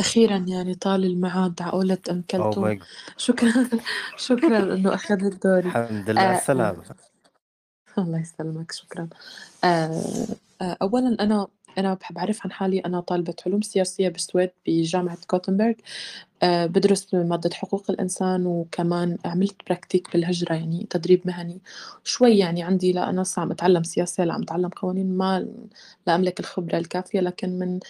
أخيرا يعني طال الميعاد عقولة أم أو كلثوم. شكرا شكرا إنه أخذت دوري. الحمد لله آه على آه السلامة. الله يسلمك شكرا. آه آه أولا أنا أنا بحب أعرف عن حالي. أنا طالبة علوم سياسية بالسويد بجامعة كوتنبرغ آه بدرس مادة حقوق الإنسان وكمان عملت براكتيك بالهجرة يعني تدريب مهني. شوي يعني عندي لا أنا عم أتعلم سياسة لا عم أتعلم قوانين ما لا أملك الخبرة الكافية. لكن من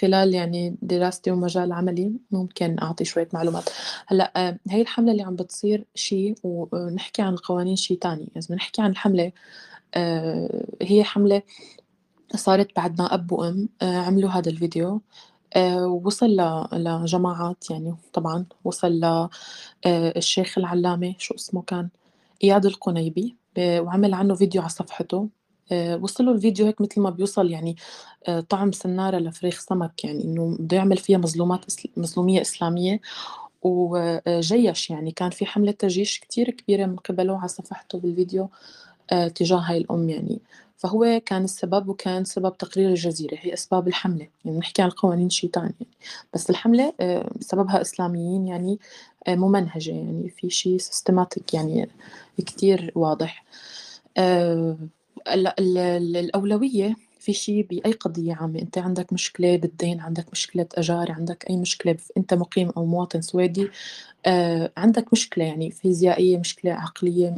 خلال يعني دراستي ومجال عملي ممكن أعطي شوية معلومات. هلأ آه، هي الحملة اللي عم بتصير شيء ونحكي عن القوانين شيء تاني. إذا نحكي عن الحملة آه، هي حملة صارت بعد ما أب وأم آه، عملوا هذا الفيديو. آه، وصل لجماعات يعني طبعا وصل للشيخ العلامة شو اسمه كان؟ إياد القنيبي وعمل عنه فيديو على صفحته. آه، وصله الفيديو هيك مثل ما بيوصل يعني آه، طعم سنارة لفريخ سمك يعني إنه بده يعمل فيها مظلومات مظلومية إسلامية. وجيش يعني كان في حملة تجيش كتير كبيرة من قبله على صفحته بالفيديو آه، تجاه هاي الأم يعني. فهو كان السبب وكان سبب تقرير الجزيرة هي أسباب الحملة يعني نحكي عن القوانين شيء تاني يعني. بس الحملة آه، سببها إسلاميين يعني آه، ممنهجة يعني في شيء سيستماتيك يعني كتير واضح آه، ال- ال- ال- الأولوية في شيء بأي قضية عامة أنت عندك مشكلة بالدين عندك مشكلة أجار عندك أي مشكلة أنت مقيم أو مواطن سويدي عندك مشكلة يعني فيزيائية مشكلة عقلية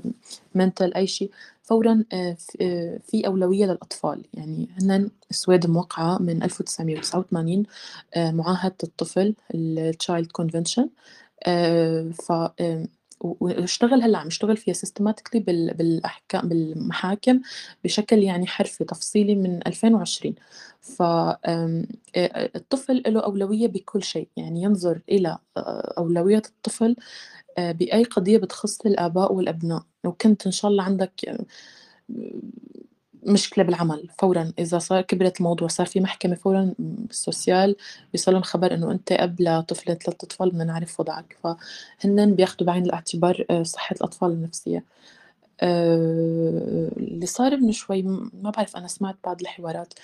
mental أي شيء فورا آه، آه، في أولوية للأطفال. يعني هن السويد موقعة من 1989 آه، معاهدة الطفل ال child convention ف واشتغل هلأ عم يشتغل فيها سيستماتيكلي بالأحكام بالمحاكم بشكل يعني حرفي تفصيلي من 2020 ف آم، آه، الطفل له أولوية بكل شيء يعني ينظر إلى آه، أولويات الطفل بأي قضية بتخص الآباء والأبناء. لو كنت إن شاء الله عندك مشكلة بالعمل فورا. إذا صار كبرت الموضوع صار في محكمة فورا بالسوسيال بيوصلهم خبر إنه أنت أب لطفل ثلاث أطفال بدنا نعرف وضعك. فهن بياخدوا بعين الاعتبار آه، صحة الأطفال النفسية. آه، اللي صار من شوي ما بعرف أنا سمعت بعض الحوارات.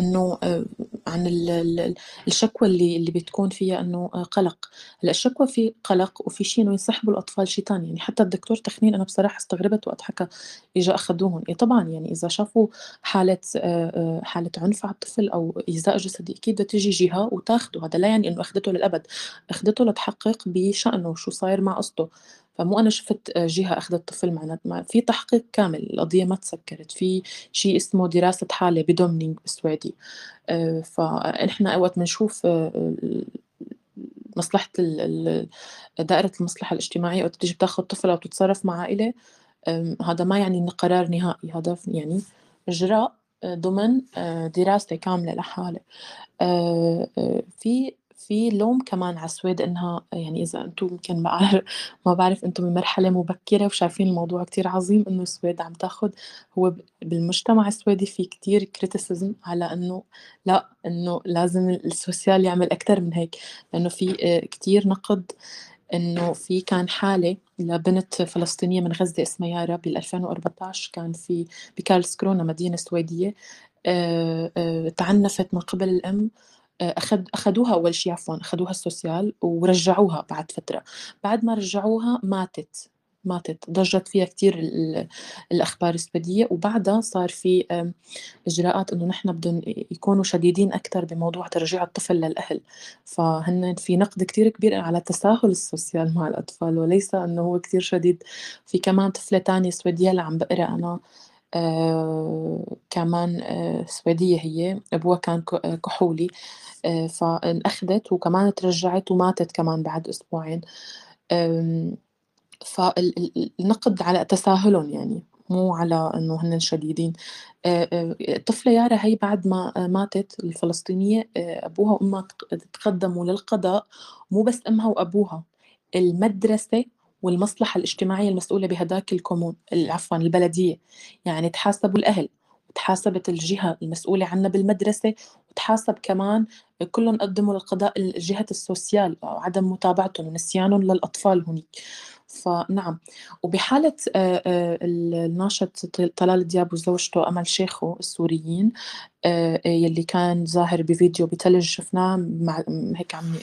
إنه آه، عن ال- ال- الشكوى اللي اللي بتكون فيها إنه آه، قلق. هلأ الشكوى في قلق وفي شيء إنه ينسحبوا الأطفال شيء ثاني يعني حتى الدكتور تخنين أنا بصراحة استغربت وقت حكى اجى اخذوهم إيه طبعا يعني إذا شافوا حالة آه، آه، حالة عنف على الطفل أو ايذاء جسدي أكيد بدها تيجي جهة وتاخده. هذا لا يعني إنه اخذته للأبد. اخذته لتحقق بشأنه شو صاير مع قصته. فمو أنا شفت آه، جهة أخذت طفل معنا ما- في تحقيق كامل القضية ما تسكرت في شيء اسمه دراسة حالة بدومنينج بالسويدي. آه، فنحن وقت بنشوف آه، ال- مصلحة ال- ال- دائرة المصلحة الاجتماعية وقت بتيجي بتاخذ طفل أو بتتصرف مع عائلة أم، هذا ما يعني إنه قرار نهائي هذا يعني إجراء آه، ضمن دراسة كاملة لحالة. في في لوم كمان على السويد إنها يعني إذا أنتم يمكن ما بعرف ما بعرف أنتم بمرحلة مبكرة وشايفين الموضوع كتير عظيم إنه السويد عم تاخذ هو بالمجتمع السويدي في كتير criticism على إنه لا إنه لازم ال social يعمل أكثر من هيك. لأنه في آه، كتير نقد إنه في كان حالة لبنت فلسطينية من غزة اسمها يارا بال 2014 كان في بكارلسكرونا مدينة سويدية آه، آه، تعنفت من قبل الأم أخد أخدوها أول شيء عفوا أخدوها السوسيال ورجعوها بعد فترة. بعد ما رجعوها ماتت ماتت. ضجت فيها كتير ال- الأخبار السويدية وبعدها صار في آم، إجراءات إنه نحن بدهم يكونوا شديدين أكثر بموضوع ترجيع الطفل للأهل. فهن في نقد كتير كبير على تساهل السوسيال مع الأطفال. وليس إنه هو كتير شديد. في كمان طفلة تانية سويدية اللي عم بقرأ أنا آه كمان آه سويدية هي. أبوها كان كحولي. آه فانأخذت وكمان ترجعت وماتت كمان بعد أسبوعين. فالنقد على تساهلهم يعني مو على إنه هن شديدين. الطفله يارا هي بعد ما ماتت الفلسطينية أبوها وأمها تقدموا للقضاء مو بس أمها وأبوها. المدرسة والمصلحة الاجتماعية المسؤولة بهداك الكومون عفوا البلدية. يعني تحاسبوا الأهل وتحاسبت الجهة المسؤولة عنا بالمدرسة وتحاسب كمان كلهم قدموا للقضاء جهه السوسيال وعدم متابعتهم ونسيانهم للأطفال هناك فنعم. وبحالة الناشط طلال دياب وزوجته أمل شيخو السوريين يلي كان ظاهر بفيديو بتلج شفناه هيك عم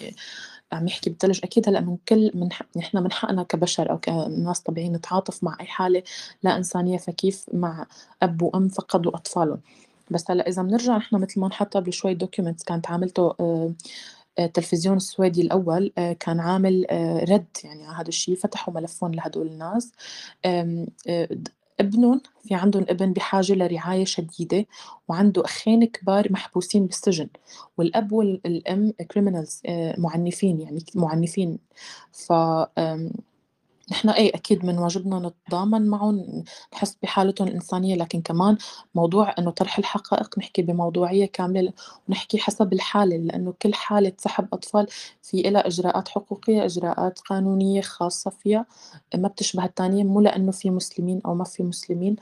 عم يحكي بتلج أكيد هلأ من كل من نحن من حقنا كبشر أو كناس طبيعيين نتعاطف مع أي حالة لا إنسانية فكيف مع أب وأم فقدوا اطفالهم بس هلأ إذا بنرجع نحن مثل ما انحط بشوي documents كانت عاملته التلفزيون السويدي الأول آه، كان عامل آه، رد يعني على هذا الشيء فتحوا ملفهم لهدول الناس آه، ابنهم في عندهم ابن بحاجة لرعاية شديدة وعنده أخين كبار محبوسين بالسجن والأب والأم كريمنالز معنفين يعني معنفين. ف نحن إيه أكيد من واجبنا نتضامن معهم نحس بحالتهم الإنسانية لكن كمان موضوع إنه طرح الحقائق نحكي بموضوعية كاملة ونحكي حسب الحالة لأنه كل حالة سحب أطفال في لها إجراءات حقوقية إجراءات قانونية خاصة فيها ما بتشبه الثانية مو لأنه في مسلمين أو ما في مسلمين.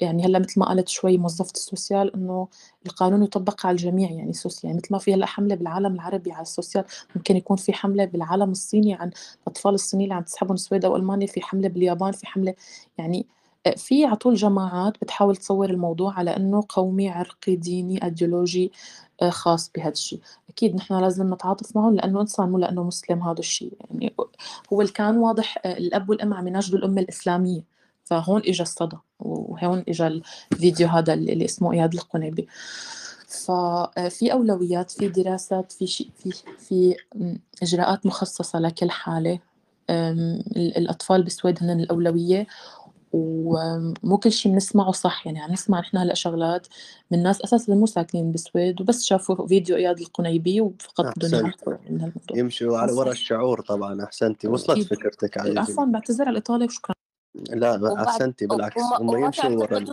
يعني هلأ مثل ما قالت شوي موظفة ال social إنه القانون يطبق على الجميع يعني social يعني مثل ما في هلأ حملة بالعالم العربي على ال social ممكن يكون في حملة بالعالم الصيني عن الأطفال الصينيين اللي عم تسحبهم السويد أو ألمانيا في حملة باليابان في حملة يعني آه، في على طول جماعات بتحاول تصور الموضوع على إنه قومي عرقي ديني ايديولوجي آه، خاص بهذا الشيء أكيد نحن لازم نتعاطف معهم لأنه إنسان مو لأنه مسلم هذا الشيء يعني هو اللي كان واضح آه، الأب والأم عم يناشدوا الأمة الإسلامية. فهون اجى الصدى وهون اجى الفيديو هذا اللي اسمه إياد القنيبي. ففي أولويات في دراسات في شيء في في إجراءات مخصصة لكل حالة. الأطفال بالسويد هن الأولوية ومو كل شيء بنسمعه صح. يعني عم نسمع نحن هلا شغلات من ناس أساسا مو ساكنين بالسويد وبس شافوا فيديو إياد القنيبي وفقط بدهم يمشوا على ورا الشعور طبعا. احسنتي وصلت فكرتك على عفوا بعتذر على الإطالة وشكرا. لا أحسنتي بالعكس هم يمشوا ورا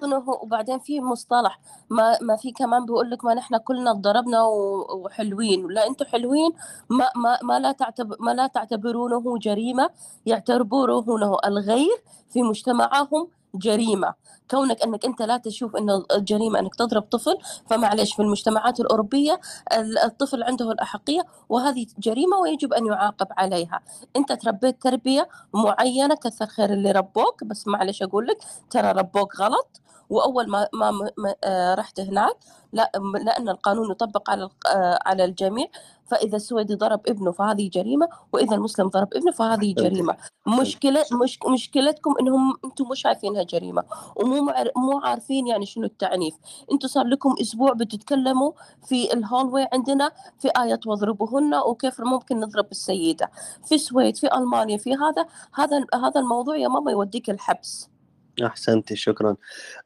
وبعدين في مصطلح ما ما في كمان بيقول لك ما نحن كلنا ضربنا وحلوين. لا أنتم حلوين ما ما ما لا تعتبر ما لا تعتبرونه جريمة يعتبرونه الغير في مجتمعهم جريمة. كونك أنك أنت لا تشوف انه الجريمة أنك تضرب طفل فمعلش في المجتمعات الأوروبية الطفل عنده الأحقية وهذه جريمة ويجب أن يعاقب عليها. أنت تربيت تربية معينة كثر خير اللي ربوك بس معلش أقول لك ترى ربوك غلط. وأول ما ما آه، رحت هناك لا لأن القانون يطبق على آه، على الجميع فإذا السويدي ضرب ابنه فهذه جريمة وإذا المسلم ضرب ابنه فهذه جريمة. مشكله مش مشكلتكم إنهم أنتم مش شايفينها جريمة ومو مو عارفين يعني شنو التعنيف. أنتم صار لكم أسبوع بتتكلموا في الهولوي عندنا في آية واضربوهن وكيف ممكن نضرب السيدة. في السويد في ألمانيا في هذا هذا هذا الموضوع يا ماما يوديك الحبس. احسنتي شكرا.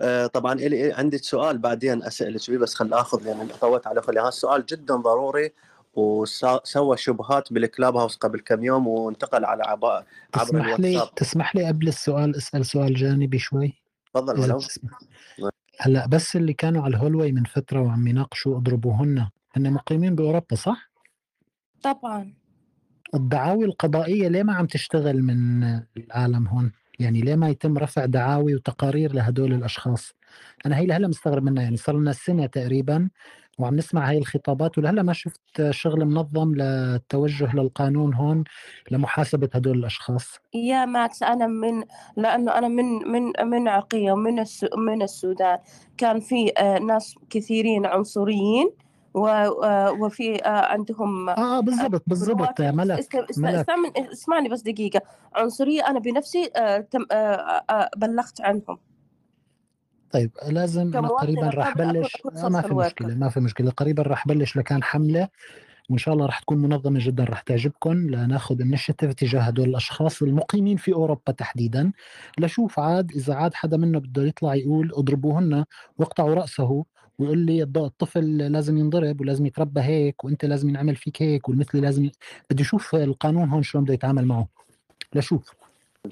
آه طبعا إلي عندي سؤال بعدين اسالك فيه بس خل آخذ لأن طولت على خلي. هذا السؤال جدا ضروري وسوى شبهات بالكلاب هاوس قبل كم يوم وانتقل على عباء عبر تسمح الواتساب. لي تسمح لي قبل السؤال أسأل سؤال جانبي شوي؟ تفضل ولو هلأ بس اللي كانوا على الهولوي من فترة وعم يناقشوا اضربوهن. هن مقيمين بأوروبا صح؟ طبعا. الدعاوي القضائية ليه ما عم تشتغل من العالم هون؟ يعني ليه ما يتم رفع دعاوي وتقارير لهدول الأشخاص؟ أنا هي لهلا مستغرب منها يعني صار لنا سنة تقريبا وعم نسمع هاي الخطابات ولهلا ما شفت شغل منظم للتوجه للقانون هون لمحاسبة هدول الأشخاص يا ماكس أنا من لأنه أنا من من من عرقية ومن من السودان كان في آه، ناس كثيرين عنصريين وفي آه، عندهم آه بالضبط بالضبط ملك, ملك. اسمعني بس دقيقة. عنصرية أنا بنفسي بلغت عنهم. طيب لازم أنا قريبا راح بلش آه ما في مشكلة ما في مشكلة. قريبا راح بلش لكان حملة وإن شاء الله راح تكون منظمة جدا راح تعجبكم لنأخذ النشيتيف تجاه هدول الأشخاص المقيمين في أوروبا تحديدا. لشوف عاد إذا عاد حدا منه بده يطلع يقول اضربوهن واقطعوا رأسه. ويقول لي الطفل لازم ينضرب ولازم يتربى هيك وأنت لازم ينعمل فيك هيك والمثلي لازم ي... بدي أشوف القانون هون شلون بده يتعامل معه. لشوف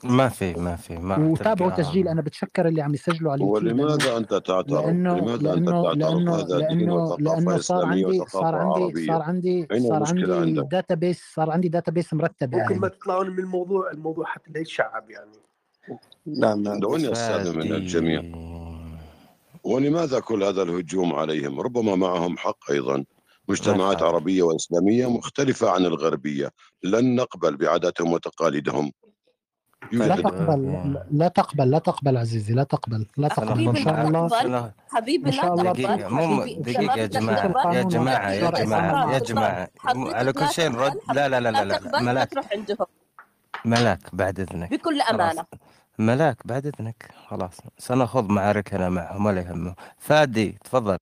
ما في ما في ما وتابعوا تسجيل أنا بتشكر اللي عم يسجلوا على اليوتيوب. ولماذا أنت تعترض؟ لأنه لماذا أنت لأنه تعترض؟ لأنه هذا وثقافة لأنه صار عندي صار عندي صار عندي صار عندي؟ database صار عندي database مرتب ممكن ما يعني تطلعون من الموضوع الموضوع حتى لا يتشعب يعني؟ نعم نعم. دعوني استاذن من الجميع. ولماذا كل هذا الهجوم عليهم؟ ربما معهم حق أيضا. مجتمعات بالطبع. عربية وإسلامية مختلفة عن الغربية. لن نقبل بعاداتهم وتقاليدهم. لا تقبل. لا تقبل. لا تقبل عزيزي. لا تقبل. لا تقبل. حبيبي إن لا شاء الله. تقبل. حبيبي لا تقبل. دقيقة. مو يا جماعة. تقبل. يا جماعة يا جماعة. يا جماعة على كل شيء نرد لا لا لا لا لا. لا تقبل لا ملاك. تروح عندهم. ملاك بعد إذنك. بكل أمانة. ملاك بعد إذنك. خلاص سنخوض معاركنا معهم ولا يهمه فادي تفضل.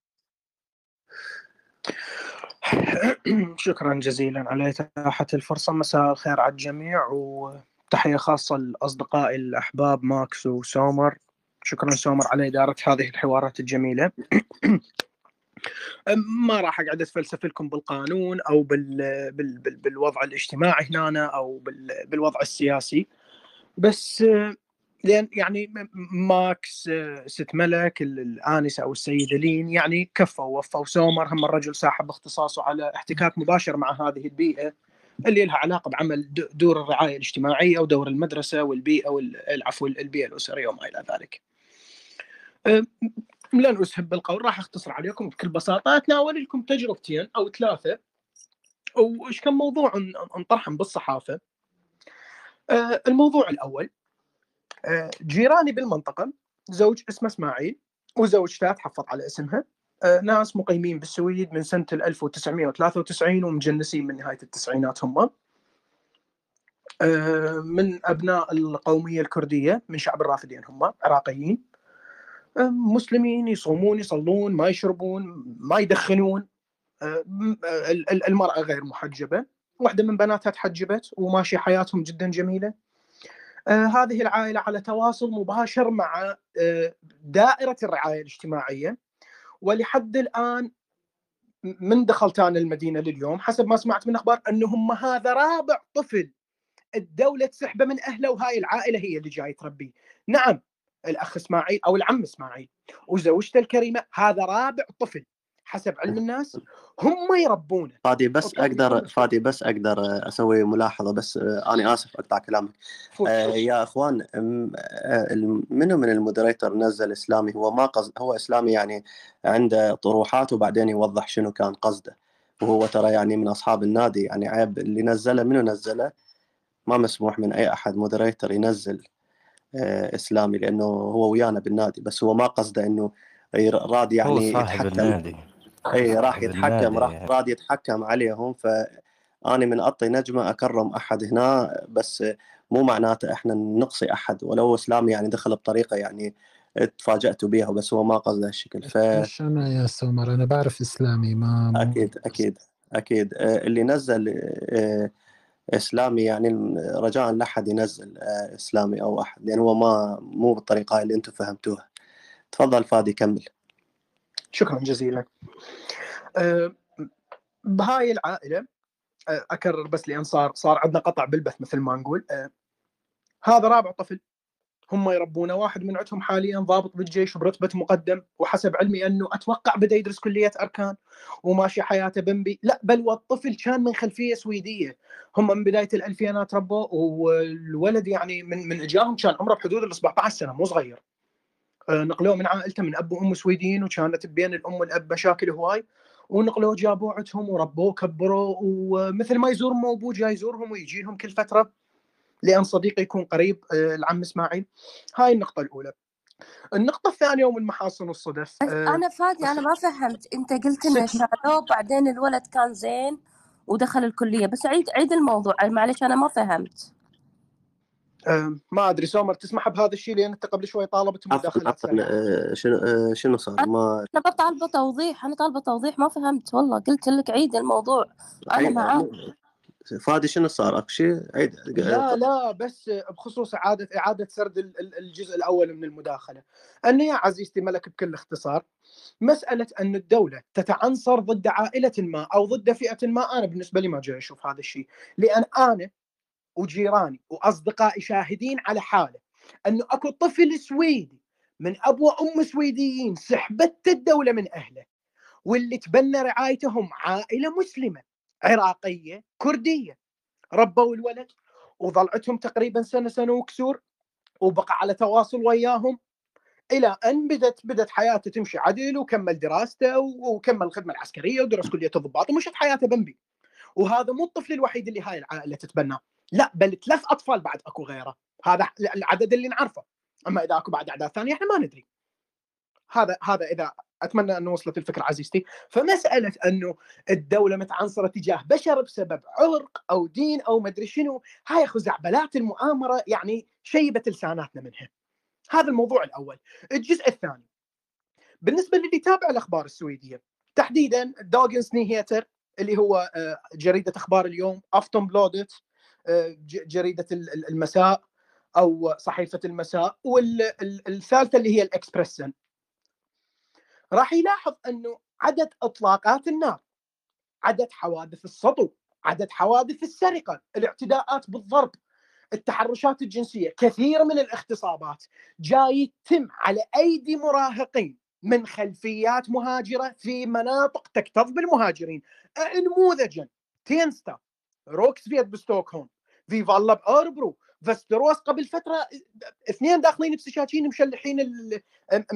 شكرا جزيلا على إتاحة الفرصة. مساء الخير على الجميع وتحية خاصة لأصدقائي الأحباب ماكس وسومر. شكرا سومر على إدارة هذه الحوارات الجميلة. ما راح أقعد أتفلسف لكم بالقانون أو بال... بال... بال... بالوضع الاجتماعي هنا أو بال... بالوضع السياسي. بس لأن يعني ماكس ست ملك الآنسة أو السيدة لين يعني كفوا ووفوا سومر. هم الرجل ساحب اختصاصه على احتكاك مباشر مع هذه البيئة اللي لها علاقة بعمل دور الرعاية الاجتماعية ودور المدرسة والبيئة والعفو البيئة الأسرية وما إلى ذلك. لن أسهب بالقول راح أختصر عليكم بكل بساطة. أتناول لكم تجربتين أو ثلاثة. وإيش كان موضوع انطرحهم بالصحافة؟ الموضوع الأول جيراني بالمنطقة زوج اسمه إسماعيل وزوجته تحفظ على اسمها. ناس مقيمين بالسويد من سنة 1993 ومجنسين من نهاية التسعينات هم. من أبناء القومية الكردية من شعب الرافدين هم عراقيين. مسلمين يصومون يصلون ما يشربون ما يدخنون. المرأة غير محجبة. واحدة من بناتها تحجبت وماشي حياتهم جدا جميلة. آه هذه العائلة على تواصل مباشر مع آه دائرة الرعاية الاجتماعية. ولحد الآن من دخلت أنا المدينة لليوم؟ حسب ما سمعت من أخبار أنهم هذا رابع طفل. الدولة تسحبه من أهله وهاي العائلة هي اللي جاي تربيه. نعم الأخ إسماعيل أو العم إسماعيل. وزوجته الكريمة هذا رابع طفل. حسب علم الناس هم يربونه. فادي بس أقدر فادي بس أقدر أسوي ملاحظة بس أنا آسف أقطع كلامك. آه يا أخوان منو من ال moderator نزل إسلامي؟ هو ما قصد هو إسلامي يعني عنده طروحات وبعدين يوضح شنو كان قصده. وهو ترى يعني من أصحاب النادي يعني عيب اللي نزله منو نزله؟ ما مسموح من أي أحد moderator ينزل آه إسلامي لأنه هو ويانا بالنادي بس هو ما قصده إنه راد يعني هو صاحب يتحكم. النادي. اي راح يتحكم راح يعني. راد يتحكم عليهم فاني من اعطي نجمة أكرم أحد هنا بس مو معناته إحنا نقصي أحد ولو اسلامي يعني دخل بطريقة يعني تفاجات بها بس هو ما قصده هالشكل. ف مش أنا يا سومر أنا بعرف إسلامي ما أكيد أكيد أكيد. اللي نزل إسلامي يعني رجاء لا احد ينزل إسلامي أو أحد لأن يعني هو ما مو بالطريقة اللي أنتم فهمتوها. تفضل فادي كمل. شكرا جزيلا. أه بهاي العائلة أه أكرر بس لأن صار صار عندنا قطع بالبث مثل ما نقول. أه هذا رابع طفل. هم يربونه. واحد من عندهم حاليا ضابط بالجيش برتبه مقدم وحسب علمي أنه أتوقع بدا يدرس كلية أركان وماشي حياته بمبي. لا بل والطفل كان من خلفية سويدية. هم من بداية الألفينات ربوا والولد يعني من من إجاهم كان عمره بحدود ال 17 سنة مو صغير. نقلوه من عائلته من أب وأم سويديين وكانت بين الأم والأب مشاكل هواي. ونقلوه جابوه عندهم وربوه كبروه ومثل ما يزور ام وابوه جاي يزورهم ويجي لهم كل فترة لأن صديقي يكون قريب العم إسماعيل. هاي النقطة الأولى. النقطة الثانية ومن محاسن الصدف أنا فادي أنا ما فهمت. أنت قلت إنه شالوه بعدين الولد كان زين ودخل الكلية. بس عيد عيد الموضوع معلش أنا ما فهمت. ما أدري سومر تسمح بهذا الشيء لأن أنت قبل شوي طالبت مداخلات آه، شنو آه، شنو صار؟ ما أنا بطالبة توضيح أنا طالبة توضيح ما فهمت والله قلت لك عيد الموضوع. أنا عيد معاك. فادي شنو صار؟ اكشي عيد لا لا بس بخصوص إعادة إعادة سرد ال- ال- الجزء الأول من المداخلة. ان يا عزيزتي ملك بكل اختصار مسألة أن الدولة تتعنصر ضد عائلة ما أو ضد فئة ما أنا بالنسبة لي ما جاي أشوف هذا الشيء. لأن أنا وجيراني وأصدقائي شاهدين على حالة إنه أكو طفل سويدي من أبو وأم سويديين سحبت الدولة من أهله واللي تبنى رعايتهم عائلة مسلمة عراقية كردية ربوا الولد وضلعتهم تقريبا سنة سنة وكسور وبقى على تواصل وياهم إلى أن بدت بدت حياته تمشي عدل وكمل دراسته وكمل الخدمه العسكرية ودرس كلية الضباط ومشت حياته بمبي وهذا مو الطفل الوحيد اللي هاي العائلة تتبناه لا بل ثلاث أطفال بعد أكو غيره. هذا العدد اللي نعرفه. أما إذا أكو بعد أعداد ثانية إحنا ما ندري. هذا هذا إذا أتمنى أنه وصلت الفكرة عزيزتي. فمسألة أنه الدولة متعنصرة تجاه بشر بسبب عرق أو دين أو مدري شنو هاي خزعبلات المؤامرة يعني شيبت لساناتنا منها. هذا الموضوع الأول. الجزء الثاني. بالنسبة للي يتابع الأخبار السويدية تحديدا Dagens Nyheter اللي هو آه، جريدة أخبار اليوم Aftonbladet جريدة ال- ال- المساء أو صحيفة المساء والثالثه اللي هي ال Expressen راح يلاحظ أنه عدد إطلاقات النار عدد حوادث السطو عدد حوادث السرقة الاعتداءات بالضرب التحرشات الجنسية كثير من الاغتصابات جاي يتم على أيدي مراهقين من خلفيات مهاجرة في مناطق تكتظ بالمهاجرين. نموذجا تينستا روكسفيت بستوكهولم. فيفالا بأوربرو فستروس قبل فترة اثنين داخلين بسكاكين مشلحين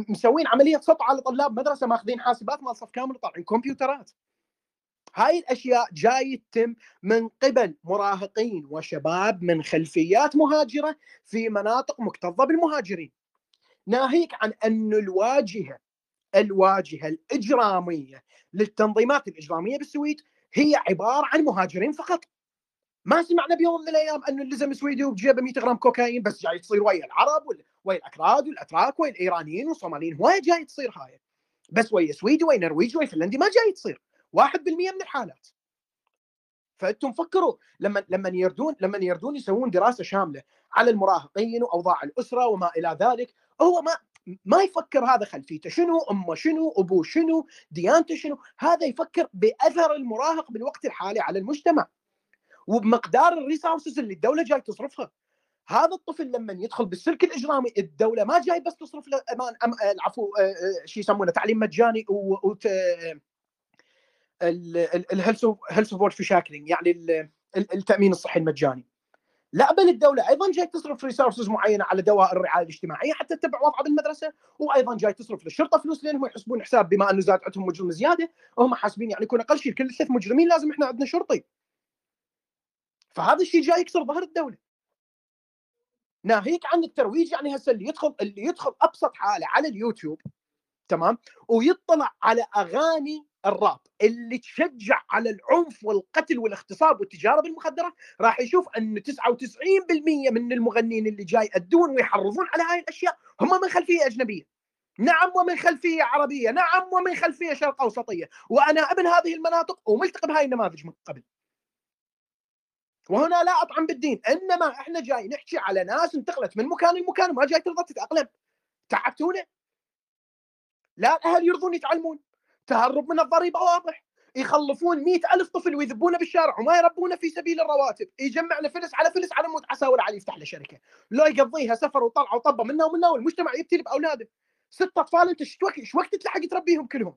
مسوين عملية سطو على طلاب مدرسة ماخذين حاسبات مال صف كامل وطالعين كمبيوترات. هاي الأشياء جاي تتم من قبل مراهقين وشباب من خلفيات مهاجرة في مناطق مكتظة بالمهاجرين. ناهيك عن أن الواجهة الواجهة الإجرامية للتنظيمات الإجرامية بالسويد هي عبارة عن مهاجرين فقط. ما سمعنا بيوم من الأيام انه اللزم سويدي وبجيبه 100 جرام كوكايين بس جاي تصير ويا العرب ويا الأكراد والأتراك ويا الإيرانيين والصوماليين. هواي جاي تصير هاي. بس ويا سويدي ويا نرويجي ويا فنلندي ما جاي تصير. 1% من الحالات. فأنتم فكروا لما لما يردون لما يردون يسوون دراسة شاملة على المراهقين وأوضاع الأسرة وما إلى ذلك هو ما ما يفكر هذا خلفيته. شنو أمه شنو؟ أبوه شنو؟ ديانته شنو؟ هذا يفكر بأثر المراهق بالوقت الحالي على المجتمع. وبمقدار الريسورسز اللي الدولة جاي تصرفها. هذا الطفل لما يدخل بالسلك الإجرامي الدولة ما جاي بس تصرف له أمان أم... آه، العفو آه، آه، شو يسمونه تعليم مجاني و... ال health support försäkring يعني ال- ال- التأمين الصحي المجاني. لا بل الدولة أيضا جاي تصرف resources معينة على دوائر الرعاية الاجتماعية حتى تتبع وضعها بالمدرسة وأيضا جاي تصرف للشرطة فلوس لأنهم يحسبون حساب بما انه زاد عندهم مجرم زيادة هم حاسبين يعني يكون أقل شيء كل ثلاث مجرمين لازم إحنا عندنا شرطي. فهذا الشيء جاي يكسر ظهر الدولة. ناهيك عن الترويج يعني هسه اللي يدخل اللي يدخل أبسط حالة على اليوتيوب تمام؟ ويطلع على أغاني الراب اللي تشجع على العنف والقتل والاغتصاب والتجارة بالمخدرات راح يشوف إن 99% من المغنيين اللي جاي يأدون ويحرضون على هاي الأشياء هم من خلفية أجنبية. نعم ومن خلفية عربية نعم ومن خلفية شرق أوسطية وأنا ابن هذه المناطق وملتقي بهاي النماذج من قبل. وهنا لا أطعن بالدين إنما إحنا جاي نحكي على ناس انتقلت من مكان لمكان وما جاي ترضى تتأقلم. تعبتونا؟ لا الاهل يرضون يتعلمون. تهرب من الضريبة واضح. يخلفون مئة ألف طفل ويذبونه بالشارع وما يربونه في سبيل الرواتب. يجمع له فلس على فلس على مود عسى ولا علي يفتح له شركة. لو يقضيها سفر وطلع وطبه منها ومنها والمجتمع يبتلي بأولاده. ست أطفال أنت شو وقت تلحق تربيهم كلهم؟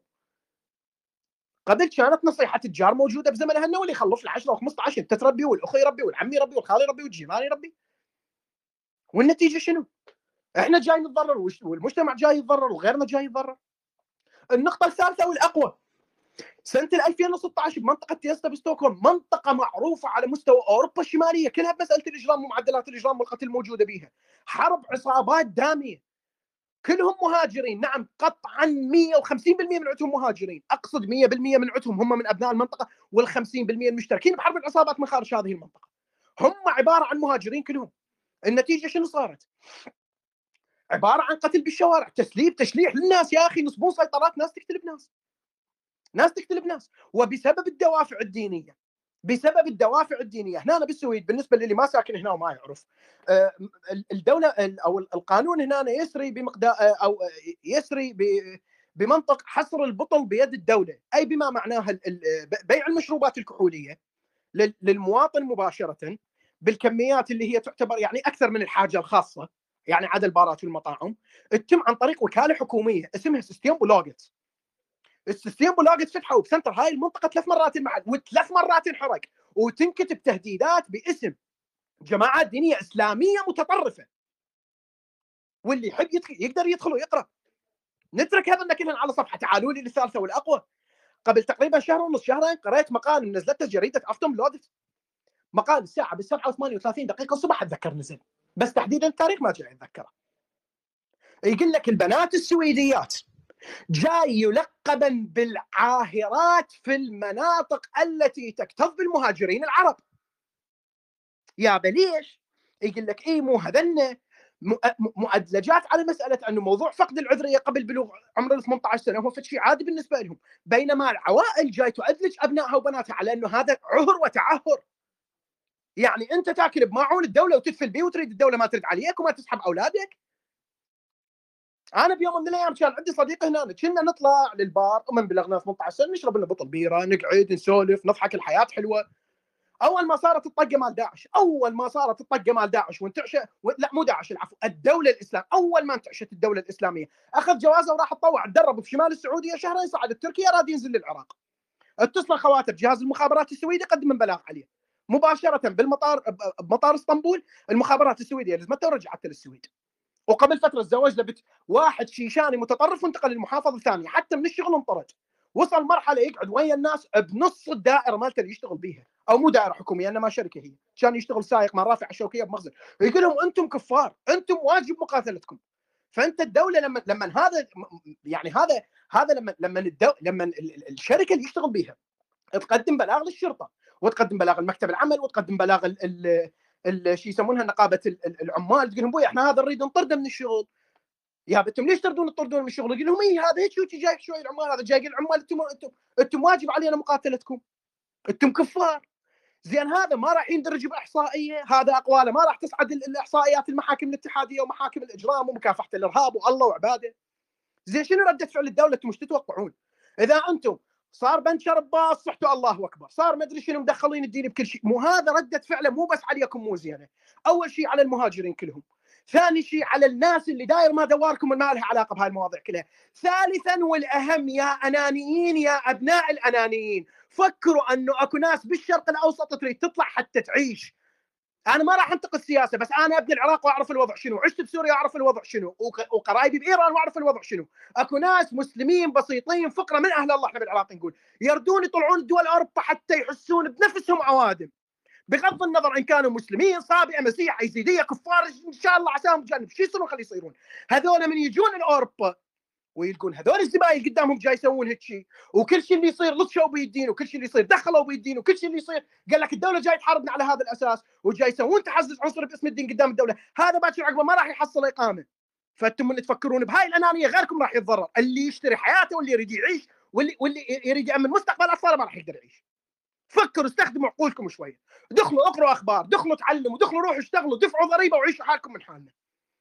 قبل كانت نصيحة الجار موجودة بزمنها انه اللي يخلص 10 و15 انت تربي والاخ يربي والعم يربي والخال يربي والجيران يربي والنتيجة شنو؟ إحنا جاي نتضرر والمجتمع جاي يتضرر وغيرنا جاي يتضرر. النقطة الثالثة والأقوى سنة 2016 بمنطقة تيستا بستوكهولم منطقة معروفة على مستوى أوروبا الشمالية كلها بمسألة الإجرام ومعدلات الإجرام والقتل الموجودة بيها. حرب عصابات دامية. كلهم مهاجرين. نعم قطعا 150% من عندهم مهاجرين. أقصد 100% من عندهم هم من أبناء المنطقة وال50% المشتركين بحرب العصابات من خارج هذه المنطقة. هم عبارة عن مهاجرين كلهم. النتيجة شنو صارت؟ عبارة عن قتل بالشوارع تسليب تشليح للناس. يا أخي نصبون سيطرات ناس تقتل بناس. ناس تقتل بناس. وبسبب الدوافع الدينية بسبب الدوافع الدينية. هنا بالسويد بالنسبة للي ما ساكن هنا وما يعرف. آه، الدولة أو القانون هنا يسري بمقدار آه، أو يسري بمنطق حصر البطل بيد الدولة. أي بما معناه بيع المشروبات الكحولية للمواطن مباشرة بالكميات اللي هي تعتبر يعني أكثر من الحاجة الخاصة يعني عدا البارات والمطاعم تتم عن طريق وكالة حكومية اسمها Systembolaget ال Systembolaget فتحوا ب center هاي المنطقة ثلاث مرات انمحت وثلاث مرات انحرق. وتنكتب تهديدات باسم جماعات دينية إسلامية متطرفة. واللي يحب يقدر يدخل ويقرأ. نترك هذا النكلن على صفحة. تعالوا لي للثالثة والأقوى. قبل تقريبا شهر ونص شهرين قريت مقال نزلته جريدة أفتون بلودت. مقال الساعة بالسبعة و38 دقيقة الصبح أتذكر نزل. بس تحديدا التاريخ ما جاي اتذكره يقول لك البنات السويديات. جاي يلقبا بالعاهرات في المناطق التي تكتظ بالمهاجرين العرب. يا ليش؟ يقول لك إي مو هذن مؤدلجات على مسألة انه موضوع فقد العذرية قبل بلوغ عمر ال 18 سنة هو شيء عادي بالنسبة لهم. بينما العوائل جاي تؤدلج أبنائها وبناتها على أنه هذا عهر وتعهر. يعني أنت تاكل بماعون الدولة وتدفل بيه وتريد الدولة ما ترد عليك وما تسحب أولادك؟ أنا بيوم من الأيام كان عندي صديق هنا كنا نطلع للبار ومن بلغنا 18 سنه نشرب لنا بطل بيرة نقعد نسولف نضحك الحياة حلوة. أول ما صارت الطقة مال داعش أول ما صارت الطقة مال داعش وانتعش لا مو داعش العفو الدولة الإسلام أول ما انتعشت الدولة الإسلامية أخذ جوازة وراح تطوع تدرب في شمال السعودية شهرين صعد تركيا راد ينزل للعراق. اتصل خواتر جهاز المخابرات السويدي قدم بلاغ عليه. مباشرة بالمطار بمطار إسطنبول المخابرات السويدية لزمته ورجعته للسويد. وقبل فترة تزوج لبت واحد شيشاني متطرف وانتقل للمحافظة الثانية حتى من الشغل انطرد. وصل مرحلة يقعد ويا الناس؟ بنص الدائرة مالته اللي يشتغل بيها. أو مو دائرة حكومية انما شركة هي. كان يشتغل سائق مع رافع الشوكية بمخزن. يقول لهم أنتم كفار أنتم واجب مقاتلتكم. فأنت الدولة لما لما هذا يعني هذا هذا لما لما الدو لما الشركة اللي يشتغل بيها تقدم بلاغ للشرطة وتقدم بلاغ المكتب العمل وتقدم بلاغ شو يسمونها نقابة العمال تقول لهم بوي إحنا هذا نريد نطرده من الشغل. يا أنتم ليش تردون تطردون من الشغل؟ يقول لهم اي هذا هيك جاي شوي العمال هذا؟ جاي العمال أنتم أنتم أنتم واجب علينا مقاتلتكم أنتم كفار. زين هذا ما راح يندرج بإحصائية هذا أقواله ما راح تصعد الإحصائيات المحاكم الاتحادية ومحاكم الإجرام ومكافحة الإرهاب والله وعباده. زين شنو ردة فعل الدولة؟ أنتم إيش تتوقعون؟ إذا أنتم صار بنشر باص صحته الله أكبر. صار ما أدري شنو مدخلين الدين بكل شيء. مو هذا ردة فعله مو بس عليكم مو زينة. أول شيء على المهاجرين كلهم. ثاني شيء على الناس اللي داير ما دواركم ما لها علاقة بهاي المواضيع كلها. ثالثا والأهم يا أنانيين يا أبناء الأنانيين. فكروا أنه أكو ناس بالشرق الأوسط تريد تطلع حتى تعيش. أنا ما راح أنتقد السياسة بس أنا ابن العراق وأعرف الوضع شنو عشت بسوريا وأعرف الوضع شنو وقرايبي بإيران وأعرف الوضع شنو. أكو ناس مسلمين بسيطين فقرة من أهل الله إحنا بالعراق نقول يردون يطلعون دول اوروبا حتى يحسون بنفسهم عوادم. بغض النظر إن كانوا مسلمين صابئة مسيح ايزيديه كفار إن شاء الله عساهم جانب. شو يصيرون خلي يصيرون. هذول من يجون لاوروبا ويلقون هذول الزباين قدامهم جاي يسوون هيك شيء وكل شيء اللي يصير لطشوا بيدين وكل شيء اللي يصير دخلوا بيدين وكل شيء اللي يصير قال لك الدولة جاي تحاربنا على هذا الأساس وجاي يسوون تحزز عنصري باسم الدين قدام الدولة. هذا باكر عقبه ما راح يحصل إقامة. فأنتم من تفكرون بهاي الأنانية غيركم راح يتضرر. اللي يشتري حياته واللي يريد يعيش واللي واللي يريد يأمن مستقبل اطفاله ما راح يقدر يعيش. فكروا استخدموا عقولكم شوية. دخلوا اقروا أخبار دخلوا تعلموا دخلوا روحوا اشتغلوا دفعوا ضريبة وعيشوا حالكم من حالنا.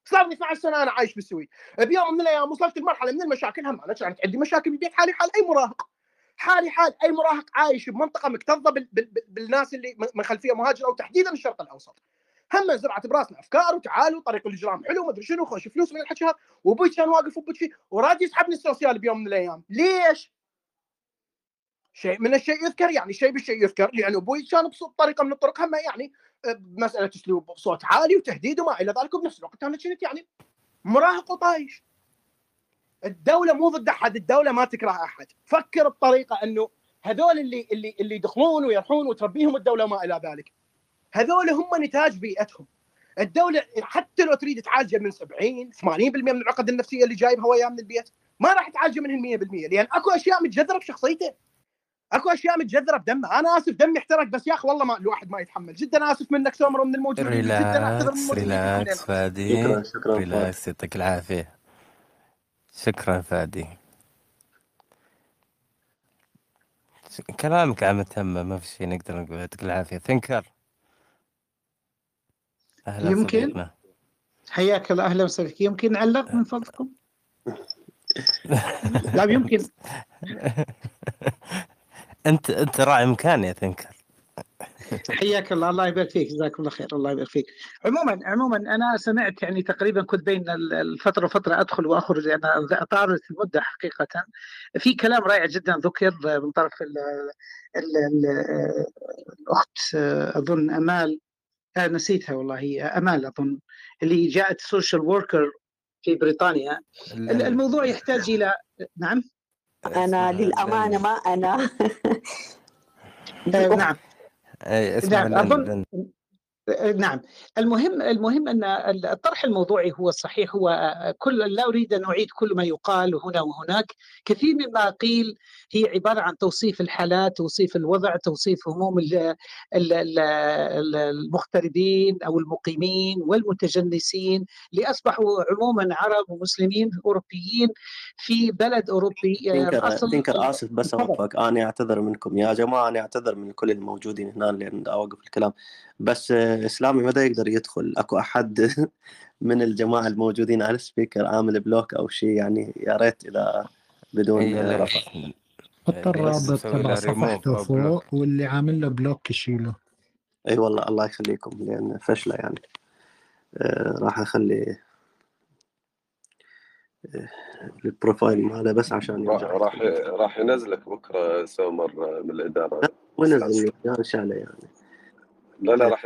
صار لي 12 سنة أنا عايش بالسويد. بيوم من الأيام وصلت لمرحلة من المشاكل هم أنا كانت عندي مشاكل بالبيت حالي حال أي مراهق. حالي حال أي مراهق عايش بمنطقة مكتظة بال... بال... بالناس اللي من خلفية مهاجرة وتحديدا الشرق الأوسط. هم زرعت براسنا افكار وتعالوا طريق الاجرام حلو ما أدري شنو خوش فلوس من الحكي هذا وأبوي كان واقف وبكي وراد يسحبني السوسيال بيوم من الأيام. ليش؟ شيء من الشيء يذكر يعني شيء بالشيء يذكر لأن أبوي كان بطريقه من الطرق هم يعني بمساله أسلوب صوت عالي وتهديد وما إلى ذلك وبنفس الوقت أنا كنت يعني مراهق وطايش. الدولة مو ضد أحد الدولة ما تكره أحد. فكر بطريقة إنه هذول اللي اللي اللي يدخلون ويرحون وتربيهم الدولة وما إلى ذلك. هذول هم نتاج بيئتهم. الدولة حتى لو تريد تعالجه من 70 80% من العقد النفسية اللي جايبها وياه من البيت ما راح تعالجه منهن 100% لأن أكو أشياء متجذرة بشخصيته. اكو اشياء متجذرة بدمه أنا آسف دمي احترق بس يا أخي والله ما الواحد ما يتحمل. جدا آسف منك سومر ومن الموجودين. جدا أعتذر من Relax الموجودين. Relax فادي. شكرا شكرا Relax يعطيك العافية. شكرا فادي. كلامك عم تهم ما في شيء نقدر نقول يعطيك العافية. Thinker. أهلا يمكن. صديقنا. حياك الله. أهلا وسهلا. فيك. يمكن نعلق من فضلكم؟ لا يمكن. أنت أنت راعي مكان يا ثينكر حياك الله الله يبارك فيك جزاك الله خير الله يبارك فيك. عموما عموما أنا سمعت يعني تقريبا كنت بين ال- الفترة وفترة أدخل وأخرج أنا طارت المدة حقيقة. في كلام رائع جدا ذكر من طرف ال ال ال الأخت أظن أمال. آه نسيتها والله هي أمال أظن اللي جاءت social worker في بريطانيا. ال- ال- الموضوع يحتاج إلى نعم؟ للأمانة لن ما أخت نعم. نعم أظن نعم. المهم المهم أن الطرح الموضوعي هو الصحيح هو كل لا أريد أن أعيد كل ما يقال هنا وهناك. كثير مما قيل هي عبارة عن توصيف الحالات توصيف الوضع توصيف هموم ال- ال- ال- ال- المغتربين أو المقيمين والمتجنسين. اللي اصبحوا عموما عرب ومسلمين أوروبيين في بلد أوروبي آه، Thinker اصل Thinker آسف بس اوقفك أنا أعتذر منكم يا جماعة أنا أعتذر من كل الموجودين هنا لأن أوقف الكلام. بس آه، إسلامي متى يقدر يدخل. أكو أحد من الجماعة الموجودين على ال speaker عامل block أو شيء يعني يا ريت إذا بدون ليش رفع. حط ليش الرابط تبع صفحته فوق واللي عامل له block يشيله. إي والله الله يخليكم لأن فشلة يعني. آه، راح أخلي آه، ال profile ماله بس عشان راح يرجع راح ينزلك بكرة سومر من الإدارة. ونزل حاسب يا شالة يعني. لا لا راح